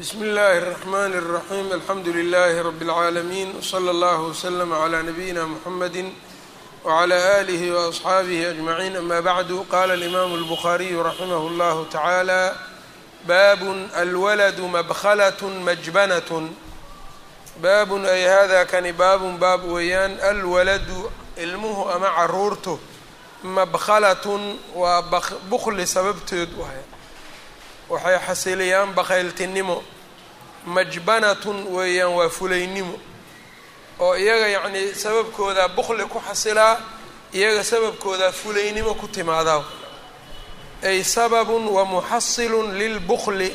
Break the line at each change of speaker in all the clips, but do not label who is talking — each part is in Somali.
bsmi اllahi الرحmn الرaحيم alxamdu لlh رb العaalمين وslى اllه وslm عlى نabيina mحamedi وعlى آlih وأصxaabih أجمعين ama bعd qala الإmam الbخariي raximh اllah taعalى bab alwalad mabklaة majbanaة baabun ay hada kani baabun baab weeyaan alwaladu ilmuhu ama caruurtu mabkhalatun waa bukli sababteed waay waxay xasiliyaan bakhayltinimo. Majbanatun weeyaan waa fulaynimo. Oo iyaga yacnii sababkoodaa bukli ku xasilaa iyaga sababkoodaa fulaynimo ku timaadaa ay sababun wa muxasilun lilbukli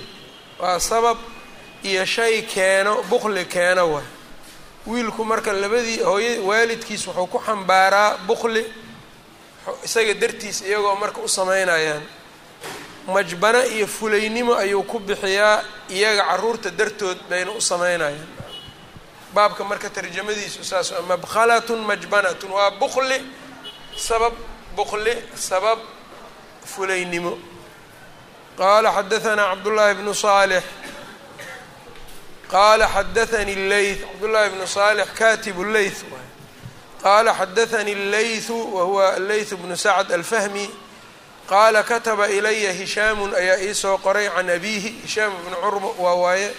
waa sabab iyo shay keeno bukli keeno waay. Wiilku marka labadii hooya waalidkiis wuxuu ku xambaaraa bukli isaga dartiis iyagoo marka u sameynayaan majbano iyo fulaynimo ayuu ku bixiyaa iyaga carruurta dartood bayna u sameynayaan baabka marka tarjamadiisu saas mabkhalatun majbanatun waa bukli sabab bukli sabab fulaynimo. Qaala xadahanaa cabdullaahi bnu saalix. Qaala xadathani leyth cabdullaahi bnu saalix katibu leyth qaala xadathani leythu wahuwa leyth bnu sacd alfahmi qaala kataba ilaya hishaamun ayaa iisoo qoray can abiihi. Hishaam bnu curwa waa waaye.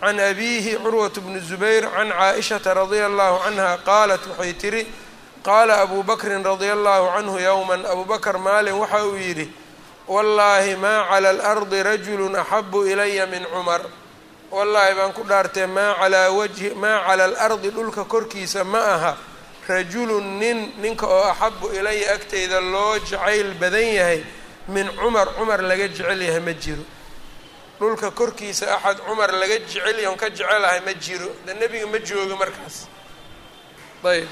Can abiihi curwat bnu zubayr can caaishata radia allahu canha qaalat waxay tihi qaala abu bakrin radia allahu canhu yowman abu bakr maalin waxa uu yidhi wallaahi maa cala alardi rajulu axabu ilaya min cumar wallaahi baan ku dhaartee maa calaa wajhi maa cala alardi dhulka korkiisa ma aha rajulun nin ninka oo axabu ilaya agteyda loo jacayl badan yahay min cumar cumar laga jecel yahay ma jiro. Dhulka korkiisa axad cumar laga jecel yahay ka jecelahay ma jiro. De nebiga ma joogo markaas. Ayb.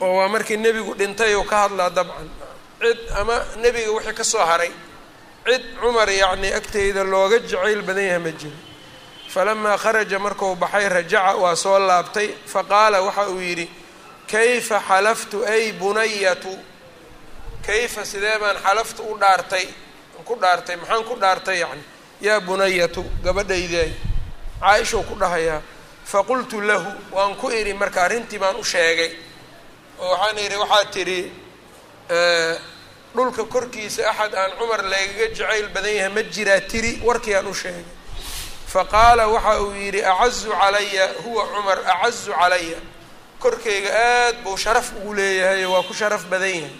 Oo waa markii nebigu dhintay oo ka hadlaa dabcan. Cid ama nebiga wixii ka soo haray. Cid cumar yacnii agteyda looga jacayl badan yahay ma jiro. Falamaa kharaja marku baxay rajaca waa soo laabtay. Faqaala waxa uu yidhi kayfa xalaftu ay bunayatu kayfa sidee baan xalaftu u dhaartay? Ku dhaartay maxaan ku dhaartay yacni? Yaa bunayatu gabadhayday caa-ishou ku dhahayaa faqultu lahu waan ku idhi marka arrintii baan u sheegay. Oo waxaan idhi waxaad tidhi dhulka korkiisa axad aan cumar laygaga jacayl badan yahay ma jiraa? Tiri warkii aan u sheegay. Faqaala waxa uu yidhi acazu calaya huwa cumar acazu calaya korkayga aad buu sharaf ugu leeyahay waa ku sharaf badan yahay.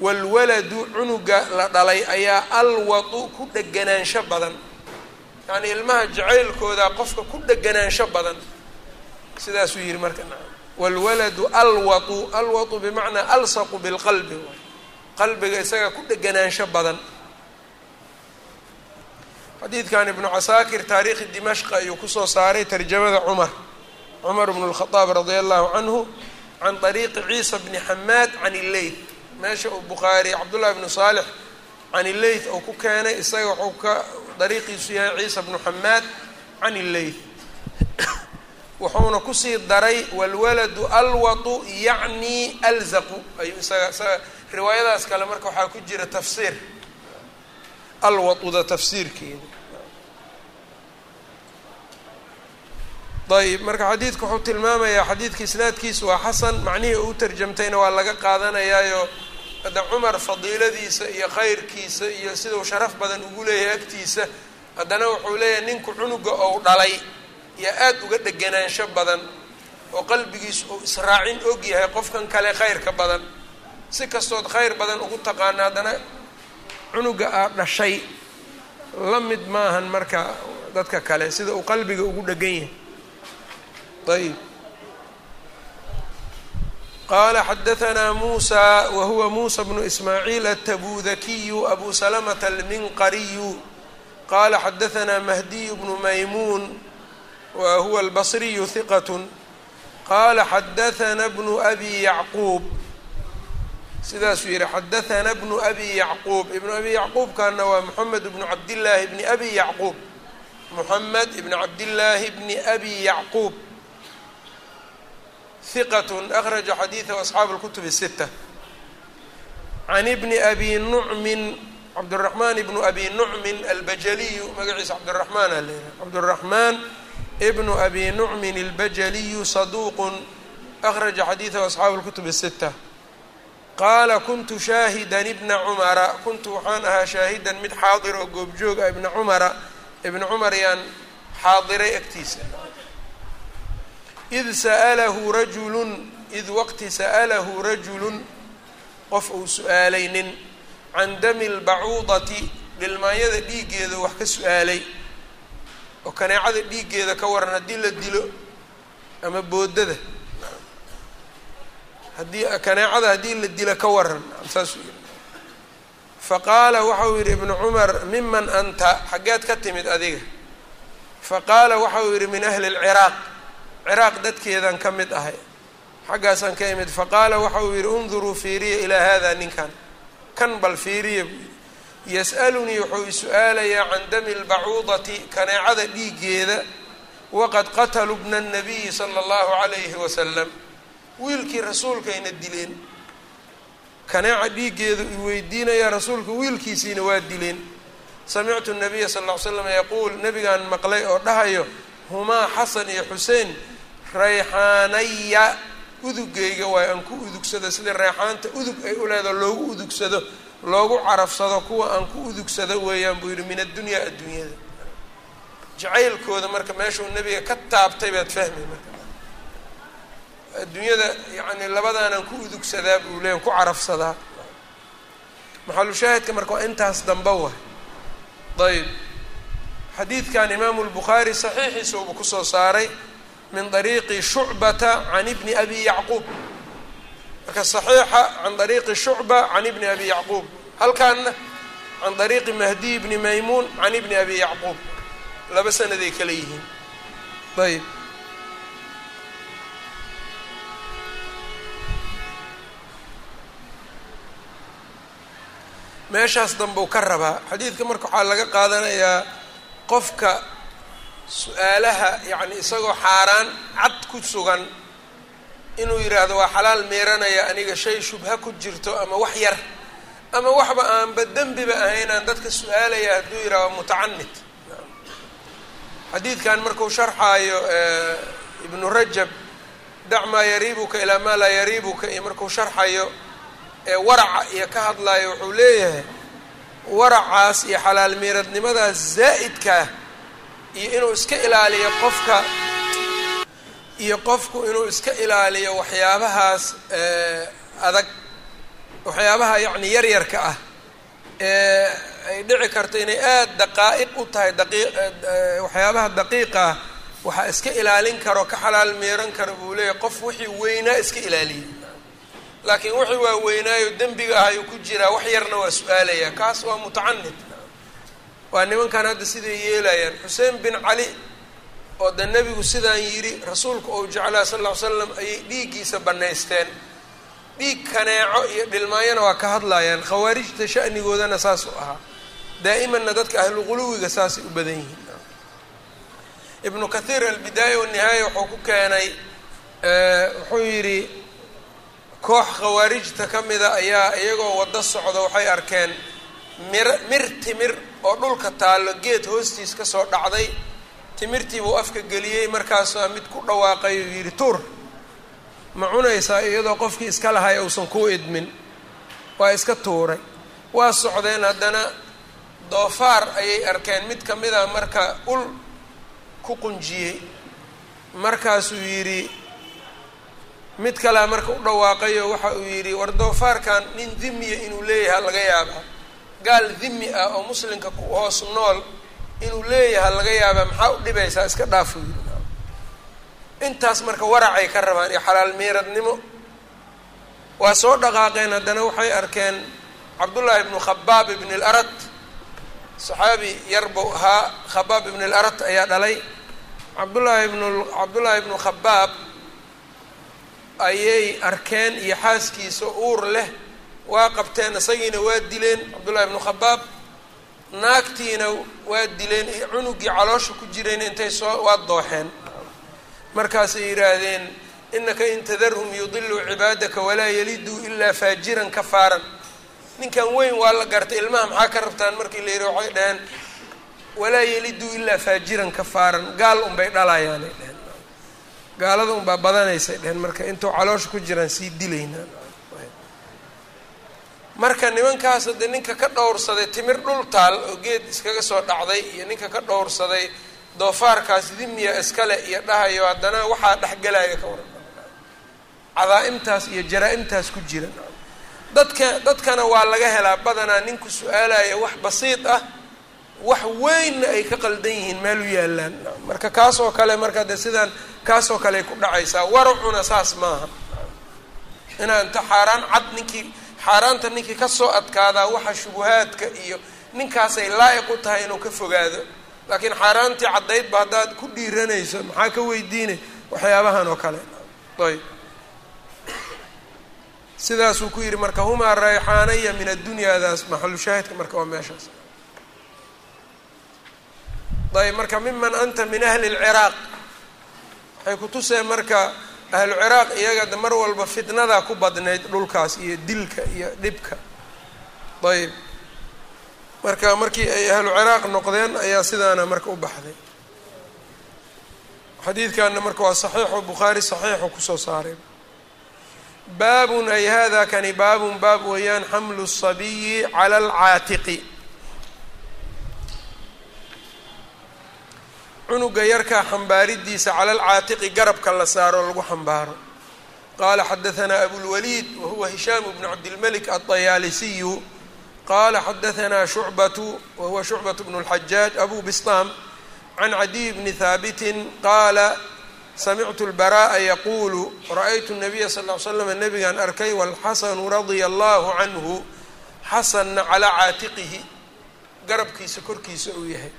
Waalwaladu cunuga la dhalay ayaa alwadu ku dheganaansho badan. Yacnii ilmaha jacaylkooda qofka ku dheganaansho badan. Sidaasuu yihi marka nacam waalwaladu alwadu alwadu bimacnaa alsaqu bilqalbi. Qalbiga isaga ku dheganaansho badan. Xadiidkan ibnu casaakir taariikhi dimashq ayuu ku soo saaray tarjamada cumar cumar bn اlkhadaab radia allahu canhu can طariiqi ciisa bni xamaad can illeyth meesha uu bukhaari cabdullahi bnu saalix can illeyth uu ku keenay isaga wuxuu ka dariiqiisu yahay ciisa bnu xamaad can illeyth wuxuuna ku sii daray walwaladu alwadu yacni alzaqu. Ayuu isaga isaga riwaayadaas kale marka waxaa ku jira tafsiir. Alwaduda tafsiirkeeda ayb marka xadiidka wuxuu tilmaamayaa xadiidka isnaadkiisu waa xasan macnihii uu tarjamtayna waa laga qaadanayaayo hadda cumar fadiiladiisa iyo khayrkiisa iyo siduu sharaf badan ugu leeyahay agtiisa haddana wuxuu leeyahay ninku cunuga ou dhalay iyo aada uga dheganaansho badan oo qalbigiisu uu israacin og yahay qofkan kale khayrka badan. Si kastood khayr badan ugu taqaana haddana cunuga aad dhashay la mid maahan marka dadka kale sida uu qalbiga ugu dhegan yahay ayb qaala xadahanaa muusa wa huwa muusa bnu ismaaciil atabudakiyu abu salamata alminqariyu qaala xadahanaa mahdiyu bnu maymuun wa huwa albasriyu hiqat qaala xadathana bnu abi yacquub sidaasuu yihi xadathana bnu abi yacquub ibnu abi yacquubkana waa moxamed bnu cabdillaahi bni abi yacquub moxamed ibni cabdillaahi bni abi yacquub hiqat akhraja xadiidahu asxaabu اlkutubi sita can ibni abi nucmin cabduraxmaan ibnu abi nucmin albajaliyu magaciisa cabduraxmaan aa leeyahay. Cabduraxmaan ibnu abi nucmin albajaliyu saduuqun akhraja xadiidahu أصحاaب اlkutubi الستة qaala kuntu shaahidan ibna cumara. Kuntu waxaan ahaa shaahidan mid xaadir oo goobjoog ah ibna cumara. Ibna cumar yaan xaadiray agtiisa id sa'lahu rajulun id waqti sa'alahu rajulun qof uu su'aalay nin can dami lbacuudati dhilmaanyada dhiiggeeda wax ka su'aalay oo kaneecada dhiiggeeda ka waran haddii la dilo ama boodada haddii kaneecada haddii la dilo ka waran saasuu yihi faqaala waxau yidhi ibnu cumar miman anta xaggeed ka timid adiga faqaala waxau yidhi min ahli lciraaq ciraaq dadkeedan ka mid ahay. Xaggaasaan ka imid faqaala waxauu yidhi unduruu fiiriya ilaa hada ninkan. Kan bal fiiriya buu yidhi. Yas'alunii wuxuu is-u-aalayaa can dami lbacuudati kaneecada dhiiggeeda waqad qataluu bna nabiyi sala allahu calayhi wasalam wiilkii rasuulkayna dileen. Kaneeca dhiiggeedu i weydiinayaa rasuulka wiilkiisiina waa dileen. Samictu nabiya sal ll ly slam yaquul nabigaan maqlay oo dhahayo humaa xasan iyo xuseen rayxaanaya. Udugayga waayo aan ku udugsado sida reexaanta udug ay u leedaho loogu udugsado loogu carafsado kuwa aan ku udugsado weeyaan buu yidhi min addunyaa adduunyada. Jacaylkooda marka meeshuu nebiga ka taabtay baad fahmay marka. Adduunyada yacni labadaanaan ku udugsadaa buu leeya ku carafsadaa. Maxalushaahidka marka waa intaas damba wa ayb xadiidkan imaamu lbukhaari saxiixiisa uba ku soo saaray min ariiqi shucbata can ibni abi yacquub. Marka saxiixa can ariiqi shucba can ibni abi yacquub. Halkaanna can ariiqi mahdiy bni maymuun can ibni abi yacquub. Laba sanaday kale yihiin. Ayb. Meeshaas danbuu ka rabaa. Xadiidka marka waxaa laga qaadanayaa qofka su'aalaha yacni isagoo xaaraan cad ku sugan inuu yidhaahdo waa xalaal meeranaya aniga shay shubha ku jirto ama wax yar ama waxba aanba dembiba ahayn aan dadka su'aalaya hadduu yidhahdo mutacanid xadiidkan markuu sharxaayo ibnu rajab dac maa yariibuka ilaa maa laa yariibuka iyo markuu sharxayo waraca iyo ka hadlaayo wuxuu leeyahay waracaas iyo xalaal meeradnimadaas zaa'idkaa iyo inuu iska ilaaliyo qofka iyo qofku inuu iska ilaaliyo waxyaabahaas adag waxyaabaha yacni yaryarka ah ee ay dhici karto inay aada daqaa'iq u tahay daqiiq waxyaabaha daqiiqa ah waxaa iska ilaalin karo ka xalaal meeran karo buu leeyahay qof wixii weynaa iska ilaaliyay laakiin wixii waa weynaayo dembiga ah ayuu ku jiraa wax yarna waa su'aalaya kaas waa mutacanid waa nimankan hadda siday yeelayaan? Xuseen bin cali oo de nebigu sidaan yidhi rasuulka ou jeclaa sal ll ly slam ayay dhiiggiisa bannaysteen. Dhiig kaneeco iyo dhilmaanyana waa ka hadlayaan khawaarijta sha'nigoodana saasuu ahaa. Daa'imanna dadka ahluquluwiga saasay u badan yihiin. Ibnu kathiir albidaaya wanihaaya wuxuu ku keenay wuxuu yidhi koox khawaarijta ka mida ayaa iyagoo waddo socda waxay arkeen mir mir timir oo dhulka taallo geed hoostiis ka soo dhacday timirtii buu afka geliyey markaasaa mid ku dhawaaqay uu yidhi tuur ma cunaysaa iyadoo qofkii iska lahay uusan kuu idmin? Waa iska tuuray. Waa socdeen haddana doofaar ayay arkeen. Mid ka mid a marka ul ku qunjiyey markaasuu yidhi mid kalea marka u dhawaaqayo waxa uu yidhi war doofaarkan nin dimiya inuu leeyahay laga yaabaa gaal dimi ah oo muslimka ku hoos nool inuu leeyahay laga yaabaa maxaa u dhibaysaa iska dhaafo intaas marka waracay ka rabaan iyo xalaal meeradnimo waa soo dhaqaaqeen haddana waxay arkeen cabdullaahi ibnu khabaab ibn اlarat saxaabi yar buu ahaa khabaab ibn اlarat ayaa dhalay. Cabdullaahi ibn cabdullaahi ibnu khabaab ayay arkeen iyo xaaskiisa uur leh waa qabteen isagiina waa dileen cabdullahi ibnu khabaab. Naagtiina waa dileen cunugii caloosha ku jirayna intay soo waa dooxeen. Markaasay yidhaahdeen inaka in tadarhum yudiluu cibaadaka walaa yaliduu ilaa faajiran kafaaran. Ninkan weyn waa la gartay ilmaha maxaa ka rabtaan markii la yidhi waxay dhaheen walaa yeliduu ilaa faajiran kafaaran. Gaal unbay dhalayaanay dheheen gaalada unbaa badanaysay dheheen marka intuu caloosha ku jiraan sii dilaynaan marka nimankaas haddee ninka ka dhowrsaday timir dhul taal oo geed iskaga soo dhacday iyo ninka ka dhowrsaday doofaarkaas dimiya iskale iyo dhahayo haddana waxaa dhexgelaya ka waran. Cadaa-imtaas iyo jaraa-imtaas ku jira. Dadka dadkana waa laga helaa badanaa ninku su'aalaya wax basiid ah wax weynna ay ka qaldan yihiin meel u yaalaan marka kaasoo kale marka de sidaan kaasoo kale ay ku dhacaysaa waracuna saas maaha. Inaa inta xaaraan cad ninkii xaaraanta ninkii ka soo adkaadaa waxa shubuhaadka iyo ninkaasay laa-iq u tahay inuu ka fogaado. Laakiin xaaraantii caddaydba haddaad ku dhiiranayso maxaa ka weydiinay waxyaabahan oo kale. Ayb. Sidaasuu ku yidhi marka humaa rayxaanaya min addunyadaas maxalu shaahidka marka waa meeshaas. Ayb marka miman anta min ahli lciraaq waxay kutuseen marka ahlu ciraaq iyaga mar walba fitnadaa ku badnayd dhulkaas iyo dilka iyo dhibka. Ayb marka markii ay ahlu ciraaq noqdeen ayaa sidaana marka u baxday. Xadiidkanna marka waa saxiixu bukhaari saxiixu ku soo saaray. Baabun ay hada kani baabun baab weeyaan xamlu sabiyi cala alcaatiqi cunuga yarkaa xambaaridiisa cala alcaatiqi garabka la saaro lagu xambaaro. Qaala xadaanaa abulwaliid wahuwa hishaamu bnu cabdilmalik aطayaalisiyu qaala xadaanaa shucbatu wahuwa shucbatu bnu اlxajaaj abu bistaam can cadiy bni haabitin qaala samictu lbara'a yaquulu ra'aytu nabiya sal ly slam nabigaan arkay walxasanu radia allahu canhu xasanna calaa caatiqihi. Garabkiisa korkiisa uu yahay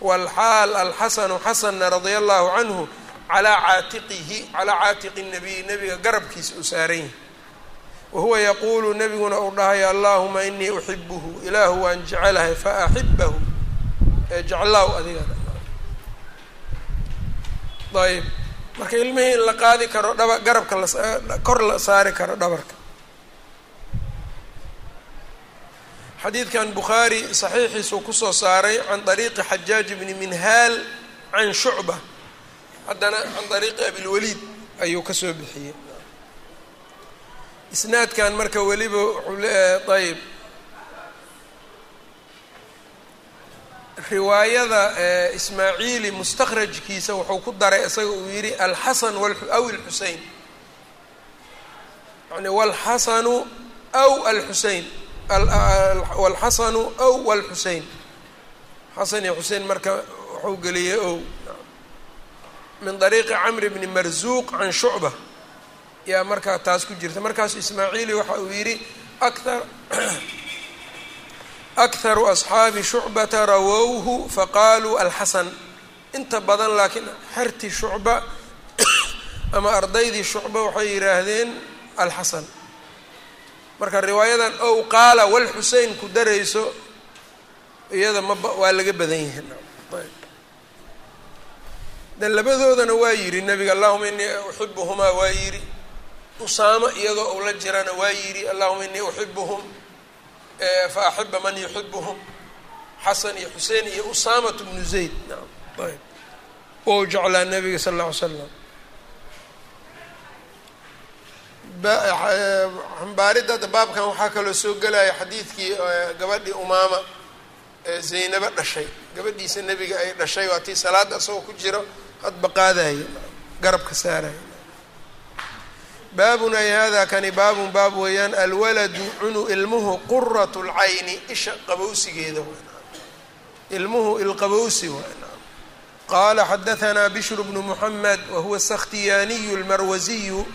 walxaal alxasanu xasanna radia allahu canhu calaa caatiqihi calaa caatiqi nabiyi nabiga garabkiisa uu saaran yahay wahuwa yaquulu nabiguna uu dhahay allahuma inii uxibuhu ilaahu waan jecelahay faaxibahu ee jeclaaw adigana ayb marka ilmihii in la qaadi karo dhaba garabka lakor la saari karo dhabarka xadiidkan bukhaari saxiixiisuu ku soo saaray can dariiqi xajaaj bni minhaal can shucba. Haddana can dariiqi abilwaliid ayuu ka soo bixiyey. Isnaadkan marka weliba ayb riwaayada ismaaciili mustakhrajkiisa wuxuu ku daray isaga uu yidhi alxasan aw alxusein yani walxasanu aw alxusein walxasanu aw walxusein xasan iyo xusein marka wuxuu geliyey ow. Min dariiqi camr bni marzuuq can shucba. Yaa markaa taas ku jirta. Markaasu ismaaciili waxa uu yidhi akar akharu asxaabi shucbata rawowhu faqaaluu alxasan inta badan laakiin xerti shucba ama ardaydii shucba waxay yidhaahdeen alxasan marka riwaayadan ow qaala walxusein ku darayso iyada maba waa laga badan yahay de labadoodana waa yidhi nabiga allahuma inii uxibuhumaa waa yidhi usaamo iyadoo uu la jirana waa yidhi allahuma inii uxibuhum fa axiba man yuxibuhum xasan iyo xusein iyo usaamatu bnu zayd naam ayb ou jeclaa nabiga sala alla ly slam xambaaridda da baabkan waxaa kaloo soo gelaya xadiidkii gabadhii umaama ee zaynabo dhashay. Gabadhiisa nebiga ay dhashay waa tii salaada isagoo ku jiro hadba qaadaya garabka saaraya baabun ay hada kani baabun baab weeyaan alwaladu cunu ilmuhu qurat lcayni isha qabowsigeeda ilmuhu ilqabowsi qaala xadahanaa bishru bnu muxamed wahuwa sakhtiyaaniyu lmarwasiyu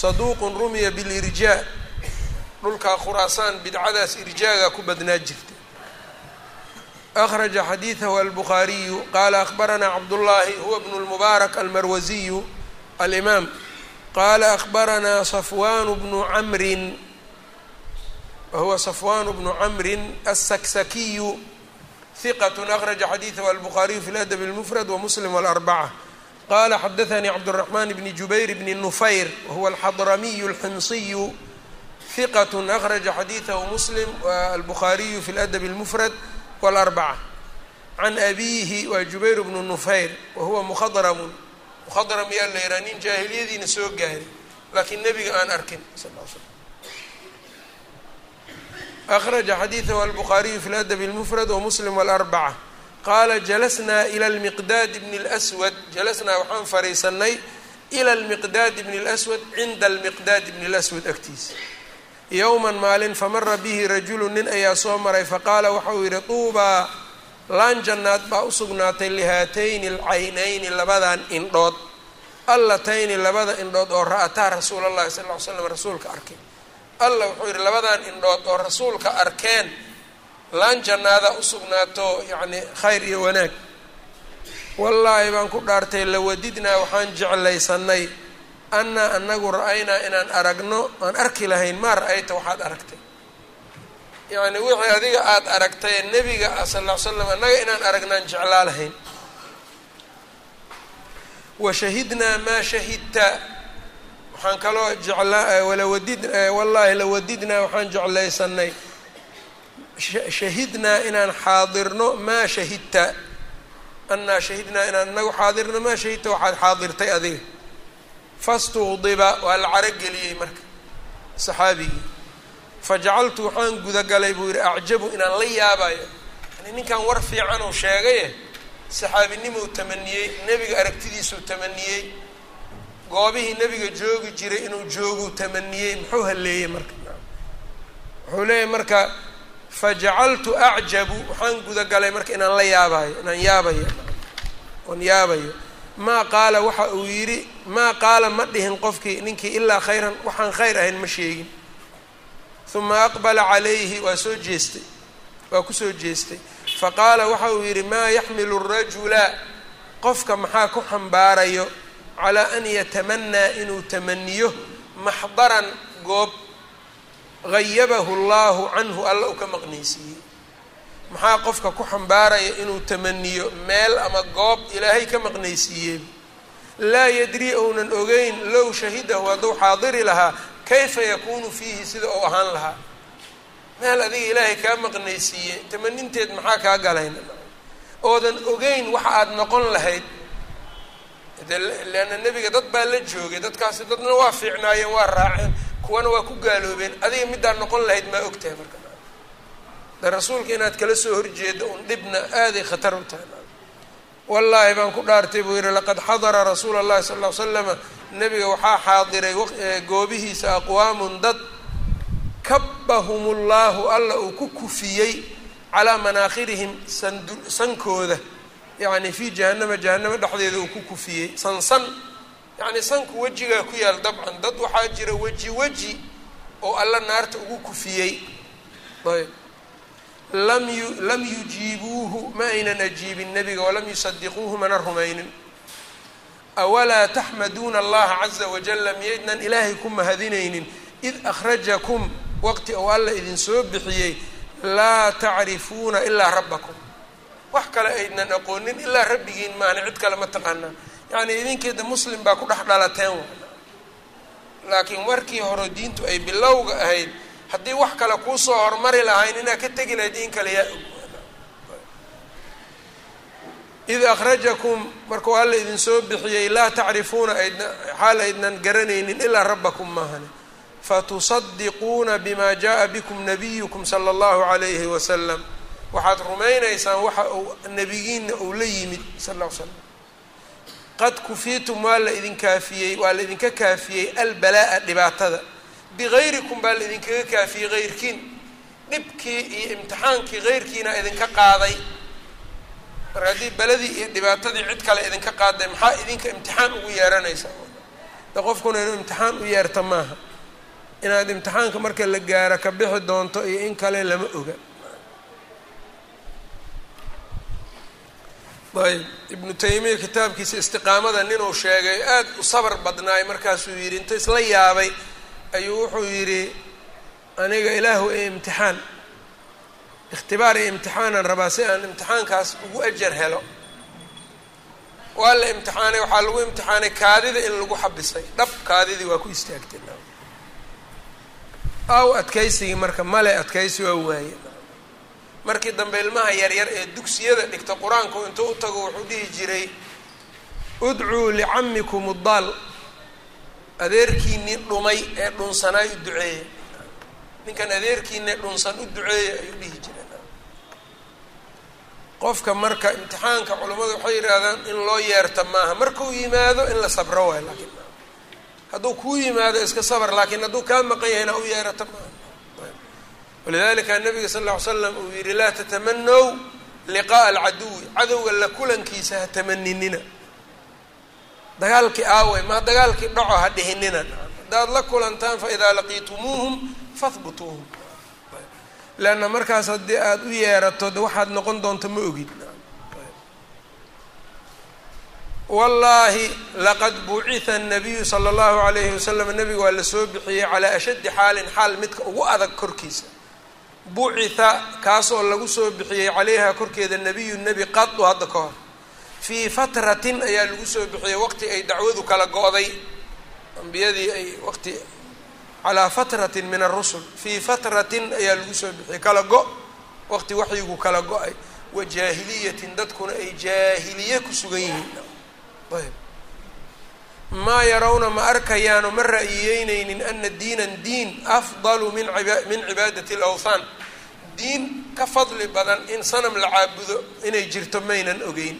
saduuqun rumiya bilirjaa dhulkaa khuraasaan bidcadaas irjaaga ku badnaa jirta. Akhraja xadiidahu albukhaariyu qaala akhbaranaa cabdullaahi huwa bnu lmubaarak almarwasiyu alimaam. Qaala akhbaranaa safwaan bnu camrin wahuwa safwaan bnu camrin asaksakiyu hiqat akhraja xadiidahu albukhaariyu fi ladab اlmufrad wamuslim wاlarbaca qala xadaanii cabdالraxman bni jubayr bni nufayr wahuwa alxadramiyu اlximsiyu hiqat akhraja xadiidahu muslim albukhaariyu fi ladab اlmufrad wاlarbaca can abiihi waa jubayr bnu nufayr wa huwa mukhadramun mukhadram yaa la yidhaha nin jaahiliyadiina soo gaari laakiin nebiga aan arkin sal l slam akhraja xadiidahu albukhaariyu fi ladab اlmufrad wamuslim wاlarbaca qaala jalasnaa ila lmiqdaad bni lswad jalasnaa waxaan fariisanay ila lmiqdaad bni lswad cinda almiqdaad bni lswad agtiisa yowman maalin famara bihi rajulu nin ayaa soo maray faqaala waxa uu yidhi tuubaa laan jannaad baa u sugnaatay lihaatayni alcaynayni labadan indhood allatayni labada indhood oo ra'ataa rasuula allahi sal ly slam rasuulka arkay alla wuxuu yidhi labadan indhood oo rasuulka arkeen laan jannaadaa u sugnaato yacni khayr iyo wanaag. Wallaahi baan ku dhaartay lawadidnaa waxaan jeclaysanay annaa anagu ra'aynaa inaan aragno aan arki lahayn maa ra'ayta waxaad aragtay. Yacni wixii adiga aada aragtay nebiga sal ll ly slam annaga inaan aragnaan jeclaa lahayn. Wa shahidnaa maa shahidta. Waxaan kaloo jeclaa walawadid wallaahi lawadidnaa waxaan jeclaysanay shahidnaa inaan xaadirno maa shahidta. Annaa shahidnaa inaan inagu xaadirno maa shahidta waxaad xaadirtay adiga. Fastuqdiba waa la carogeliyey marka saxaabigii. Fajacaltu waxaan gudagalay buu yidhi acjabu inaan la yaabayo yani ninkan war fiican uu sheegaye saxaabinimuu tamaniyey nebiga aragtidiisuu tamaniyey goobihii nebiga joogi jiray inuu jooguu tamaniyey muxuu haleeyey marka? Wuxuu leeyahy marka fajacaltu acjabu waxaan gudagalay marka inaan la yaabayo inaan yaabayo oon yaabayo. Maa qaala waxa uu yidhi maa qaala ma dhihin qofkii ninkii ilaa khayran waxaan khayr ahayn ma sheegin. Uma aqbala calayhi waa soo jeestay waa ku soo jeestay. Faqaala waxa uu yidhi maa yaxmilu rajula qofka maxaa ku xambaarayo calaa an yatamanaa inuu tamaniyo maxdaran goob hayabahu allahu canhu alla u ka maqnaysiiyey maxaa qofka ku xambaaraya inuu tamaniyo meel ama goob ilaahay ka maqnaysiiyey laa yadrii ounan ogeyn low shahidahu hadduu xaadiri lahaa kayfa yakunu fiihi sida uu ahaan lahaa meel adiga ilaahay kaa maqnaysiiyey tamaninteed maxaa kaa galayna oodan ogeyn waxa aada noqon lahayd leanna nebiga dad baa la joogay dadkaasi dadna waa fiicnaayeen waa raaceen kuwana waa ku gaaloobeen. Adiga middaad noqon lahayd maa og tahay marka. De rasuulka inaad kala soo horjeedo un dhibna aaday khatar u tahay. Wallaahi baan ku dhaartay buu yihi laqad xadara rasuula allahi sal ll ly slama nebiga waxaa xaadiray goobihiisa aqwaamun dad kabbahum ullahu alla uu ku kufiyey calaa manaakhirihim sankooda. Yacni fii jahanama jahanamo dhexdeeda uu ku kufiyey sansan yacni sanku wejigaa ku yaal dabcan dad waxaa jira weji weji oo alla naarta ugu kufiyey. Ayb. Lam yu lam yujiibuuhu ma aynan ajiibin nebiga walam yusadiquuhu mana rumaynin. Awalaa taxmaduuna allaha caza wajala miyaydnan ilaahay ku mahadinaynin id akhrajakum waqti ou alla idin soo bixiyey laa tacrifuuna ilaa rabbakum. Wax kale aydnan aqoonin ilaa rabbigiin maana cid kale ma taqaanaan yacni idinkeeda muslim baa ku dhex dhalateen wa laakiin markii hore diintu ay bilowga ahayd haddii wax kale kuusoo horumari lahayn inaad ka tegi lahayd in kale yaa id akhrajakum markuu alla idinsoo bixiyey laa tacrifuuna aydna xaal aydnan garanaynin ilaa rabbakum maahane fatusadiquuna bima jaءa bikum nabiyukum sala اllahu عalayhi wasalam waxaad rumaynaysaan waxa uu nebigiina uu la yimid sal l slam qad kufiitum waa la idin kaafiyey waa la idinka kaafiyey albalaa'a dhibaatada. Bigayrikum baa la idinkaga kaafiyey heyrkiin dhibkii iyo imtixaankii heyrkiina idinka qaaday. Marka haddii beladii iyo dhibaatadii cid kale idinka qaaday maxaa idinka imtixaan ugu yeeranaysa? De qofkuna inuu imtixaan u yeerta maaha. Inaad imtixaanka marka la gaaro ka bixi doonto iyo in kale lama oga ayb ibnu taymiya kitaabkiisa istiqaamada ninuu sheegay aada u sabar badnaay markaasuu yidhi inta isla yaabay ayuu wuxuu yidhi aniga ilaahu ee imtixaan ikhtibaar iyo imtixaanan rabaa si aan imtixaankaas ugu ajar helo. Waa la imtixaanay waxaa lagu imtixaanay kaadida in lagu xabisay. Dhab kaadidii waa ku istaagtay. Aw adkaysigii marka male adkaysi waa waaye markii dambe ilmaha yaryar ee dugsiyada dhigta qur'aanku intuu u tago wuxuu dhihi jiray udcuu licamikum uddaal. Adeerkiinii dhumay ee dhunsanaay u duceeya ninkan adeerkiinii dhunsan u duceeya ayuu dhihi jiray. Qofka marka imtixaanka culammadu waxay yidhaahdaan in loo yeerta maaha. Markuu yimaado in la sabro waay laakiin hadduu kuu yimaado iska sabr laakiin hadduu kaa maqan yahay inaa u yeerata maaha walidalika nabiga sal ll ly slam uu yihi laa tatamanow liqaa'a alcaduwi. Cadowga la kulankiisa ha tamaninina. Dagaalkii aaway maa dagaalkii dhaco ha dhihinina. Haddaad la kulantaan faidaa laqiitumuuhum fahbutuuhum leanna markaas haddii aada u yeerato de waxaad noqon doonto ma ogid. Wallaahi laqad bucitha annabiyu sala allahu alayhi wasalam nabiga waa la soo bixiyey calaa ashaddi xaalin xaal midka ugu adag korkiisa bucitha kaasoo lagu soo bixiyey calayha korkeeda nabiyu nebi qadu hadda ka hor. Fii fatratin ayaa lagu soo bixiyey waqti ay dacwadu kala go-day. Ambiyadii ay waqti calaa fatratin min arusul fii fatratin ayaa lagu soo bixiyey kala go waqti waxyigu kala go'ay. Wa jaahiliyatin dadkuna ay jaahiliye ku sugan yihiin. Ayb maa yarawna ma arkayaano ma ra'yiyeyneynin ana diinan diin afdalu min min cibaadati alawthaan. Diin ka fadli badan in sanam la caabudo inay jirto maynan ogeyn.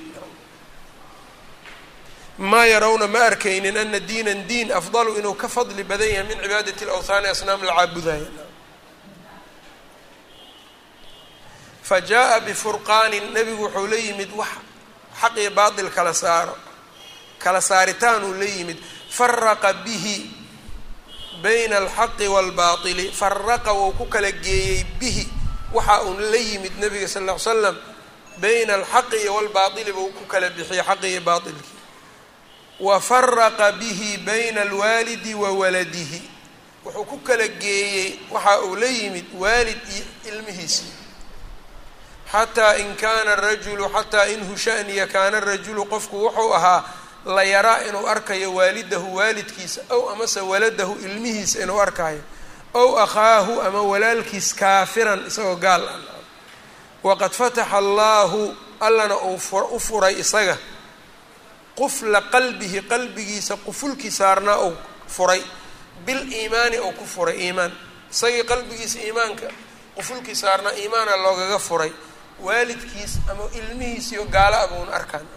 Maa yarawna ma arkaynin ana diinan diin afdalu inuu ka fadli badan yahay min cibaadati alawthaani asnaam la caabudaya fa jaa bifurqaanin nebigu wuxuu la yimid wax xaq iyo baatil kala saaro kala saaritaan uu la yimid faraqa bihi bayna alxaqi waalbaatili faraqa wuu ku kala geeyey bihi. Waxa uun la yimid nabiga sal ll ly slam bayna alxaqi iyo walbaatili buu ku kala bixiyey xaqi iyo baatilkii. Wa faraqa bihi bayna alwaalidi wa waladihi. Wuxuu ku kala geeyey waxa uu la yimid waalid iyo ilmihiisii xataa in kaana rajulu xataa in hushaniya kaana rajulu qofku wuxuu ahaa la yaraa inuu arkayo waalidahu waalidkiisa ow amase waladahu ilmihiisa inuu arkayo ow akhaahu ama walaalkiis kaafiran isagoo gaal ah. Waqad fataxa allaahu allana uu u furay isaga. Qufla qalbihi qalbigiisa qufulkii saarnaa uu furay. Bil iimaani uu ku furay iimaan. Isagii qalbigiisa iimaanka qufulkii saarnaa iimaana loogaga furay. Waalidkiis ama ilmihiisiyo gaala abuun arkaan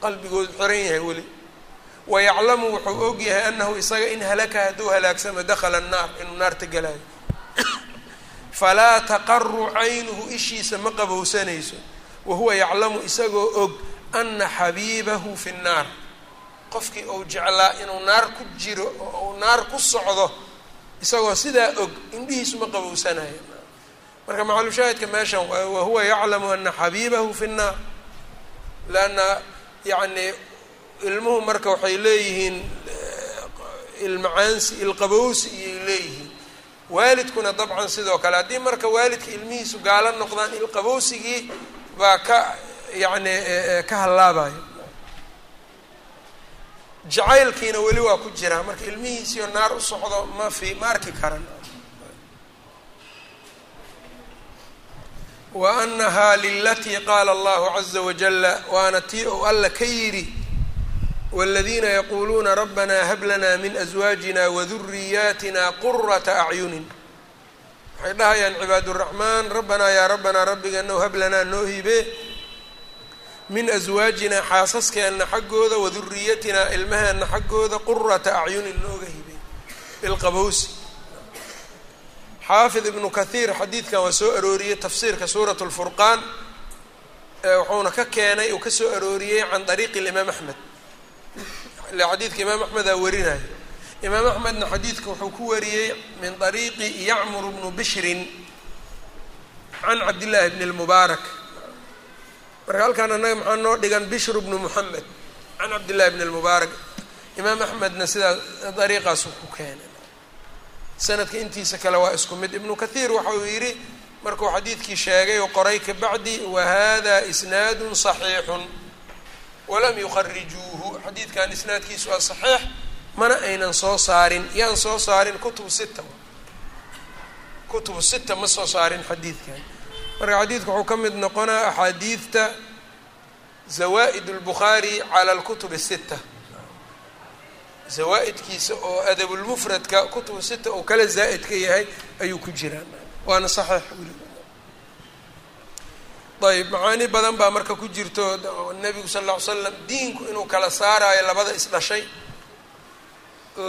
qalbigoodu xiran yahay weli. Wayaclamu wuxuu og yahay anahu isaga in halaka hadduu halaagsamo dakhala annaar inuu naarta galaayo falaa taqaru caynuhu ishiisa ma qabowsanayso. Wahuwa yaclamu isagoo og ana xabiibahu fi nnaar qofkii uu jeclaa inuu naar ku jiro oo uu naar ku socdo isagoo sidaa og indhihiisu ma qabowsanayo. Marka macalushaahidka meeshan wahuwa yaclamu ana xabiibahu fi nnaar leanna yacni ilmuhu marka waxay leeyihiin ilmacaansi ilqabowsi iyay leeyihiin. Waalidkuna dabcan sidoo kale haddii marka waalidka ilmihiisu gaalo noqdaan ilqabowsigii baa ka yacni ka hallaabayo. Jacaylkiina weli waa ku jiraa marka ilmihiisiyo naar u socdo ma fi ma arki karan wa anahaa lilatii qaala allahu caza wajala waana tii ou alla ka yidhi wاladiina yaquuluuna rabbana hab lanaa min aswaajina waduriyaatina qurata acyunin waxay dhahayaan cibaaduraxmaan rabbanaa yaa rabbanaa rabbiganow hab lanaa noo hibe min aswaajinaa xaasaskeenna xaggooda waduriyatina ilmaheena xaggooda qurata acyunin nooga hibe bilqabowsi xaafid ibnu kathiir xadiidkan waa soo arooriyey tafsiirka suurat اlfurqaan wuxuuna ka keenay uu ka soo arooriyey can dariiqi imaam axmed. Ile xadiidka imaam axmedaa warinaya imaam axmedna xadiidka wuxuu ku wariyey min dariiqi yacmur bnu bishrin can cabdillaahi bni lmubaarak marka halkaan annaga maxaa noo dhigan bishru bnu muxamed can cabdillahi bni lmubaarak imaam axmedna sidaa dariiqaasu ku keenay sanadka intiisa kale waa isku mid ibnu kathiir waxa uu yidhi markuu xadiidkii sheegay oo qoray kabacdi wahada isnaadu صaxiixun walam yukharijuuhu xadiidkan isnaadkiisu waa saxiix mana aynan soo saarin yaan soo saarin kutub sita kutubu sita ma soo saarin xadiidkan marka xadiidku wuxuu ka mid noqonaa axaadiidta zawaa-id اlbukhaari cala alkutub الsita zawaa-idkiisa oo adabulmufradka kutubu sita oo kala zaa'idka yahay ayuu ku jiraa waana saxiix weli. Ayb macaani badan baa marka ku jirto nebigu sal lla ly slam diinku inuu kala saaraayo labada isdhashay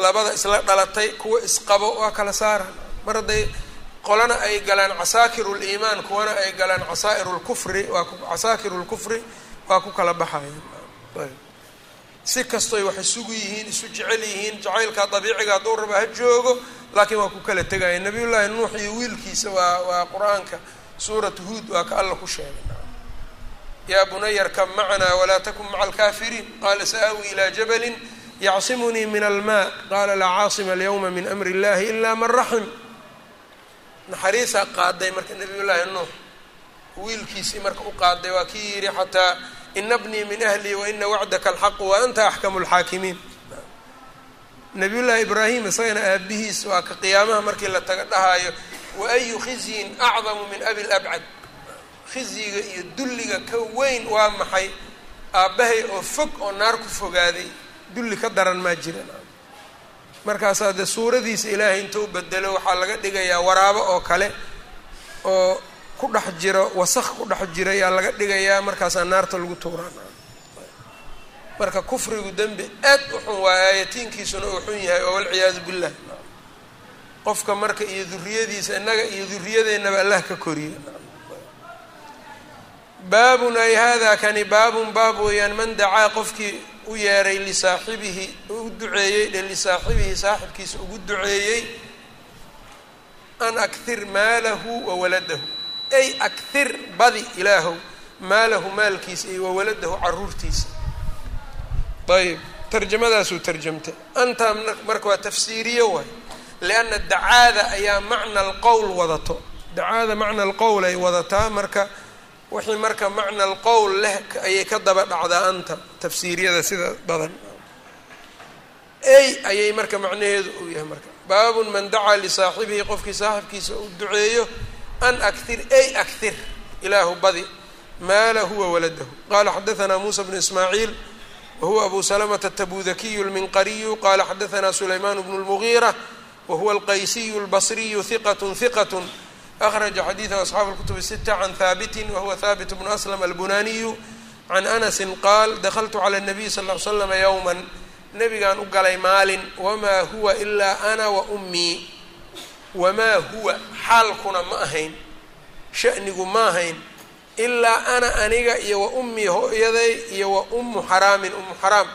labada isla dhalatay kuwa isqabo waa kala saara. Mar hadday qolana ay galaan casaakiru liimaan kuwana ay galaan casaair lkufri waa casaakiru lkufri waa ku kala baxayan ayb si kastoy wax isugu yihiin isu jecel yihiin jacaylka dabiiciga hadduu raba ha joogo laakiin waa ku kala tegaya nabiy llaahi nuux iyo wiilkiisa waa waa qur'aanka suuratu huod waa ka alla ku sheegay. Yaa bunaya arkab macanaa walaa takun maca alkaafiriin qaala sa-aawi ilaa jabalin yacsimunii min almaa. Qaala laa caasima alyawma min amri illahi ilaa man raxim. Naxariisaa qaaday marka nabiy llaahi nuux. Wiilkiisii marka u qaaday waa kii yidhi xataa ina bnii min ahli waina wacdaka alxaqu wa anta axkamu lxaakimiin nabiyullaahi ibraahim isagana aabihiis waa ka qiyaamaha markii la taga dhahaayo wa ayu khizyin acdamu min abi labcad khizyiga iyo dulliga ka weyn waa maxay aabbahay oo fog oo naar ku fogaaday dulli ka daran maa jiran markaasaa dee suuradiisa ilaahay intuu bedelo waxaa laga dhigayaa waraabo oo kale oo ku dhex jiro wasaq ku dhex jira ayaa laga dhigayaa markaasaa naarta lagu tuuraan marka kufrigu dembi aad u xun waa aayatiinkiisuna uu xun yahay oo walciyaadu billah. Qofka marka iyo duriyadiisa innaga iyo duriyadeennaba allah ka koriya baabun ay hada kani baabun baab weeyaan man dacaa qofkii u yeeray lisaaxibihi u duceeyey dhe lisaaxibihi saaxibkiisa ugu duceeyey an akthir maalahu wa waladahu ay akthir badi ilaahow maalahu maalkiisa iyo wawaladahu caruurtiisa. Ayb tarjamadaasuu tarjamtay. Antaa marka waa tafsiiriyo waay. Lianna dacaada ayaa macna alqowl wadato. Dacaada macna alqowl ay wadataa marka wixii marka macna alqowl leh ayay ka daba dhacdaa anta tafsiiriyada sida badan. Ey ayay marka macnaheedu uu yahay marka. Baabun man dacaa lisaaxibihi qofkii saaxibkiisa u duceeyo an akir ay akir ilaahu badi maalahu wawaladahu qala xadaanaa muusa bnu ismaaciil wahuwa abu salamta atabudakiyu lminqariyu qala xadaanaa sulayman bnu lmugiira wahuwa alqaysiyu albasriyu hiqat hiqat akhraja xadiidahu asxaabu lkutubi sita can haabiti wahuwa haabit bnu aslam albunaniyu can anasi qaal dakltu cala nabiy sal l slama yowma nabigaan u galay maalin wamaa huwa ilaa ana wa ummii wamaa huwa xaalkuna ma ahayn shanigu ma ahayn ilaa ana aniga iyo wa ummii hooyaday iyo wa ummu xaraamin ummu xaraam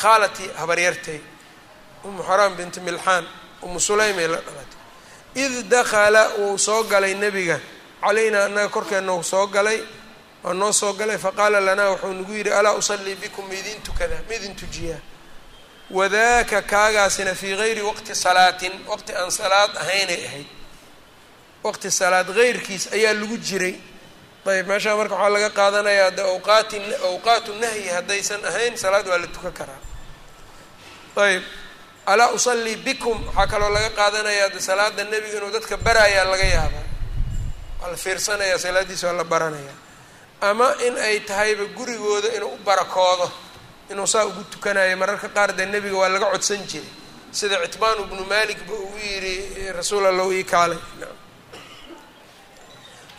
khaalatii habaryartay ummu xaraam binti milxaan ummu sulaymay la dhalatay. Id dakala wuu soo galay nebiga calaynaa annaga korkeenna uu soo galay waa noo soo galay faqaala lanaa wuxuu nagu yidhi alaa usallii bikum maidin tukada maidin tujiyaa wadaaka kaagaasina fii gayri waqti salaatin waqti aan salaad ahaynay ahayd. Waqti salaad heyrkiis ayaa lagu jiray. Ayb meeshaa marka waxaa laga qaadanayaa de awqaati awqaatu nahyi haddaysan ahayn salaad waa la tukan karaa. Ayb alaa usallii bikum waxaa kaloo laga qaadanayaa de salaada nebiga inuu dadka baraayaa laga yaabaa. Waa la fiirsanayaa salaaddiisa waa la baranayaa. Ama in ay tahayba gurigooda inuu u barakoodo inuu saa ugu tukanayo mararka qaar dee nebiga waa laga codsan jiray. Sida citbaan bnu malik ba uu yidhi rasuul allow ii kaalay.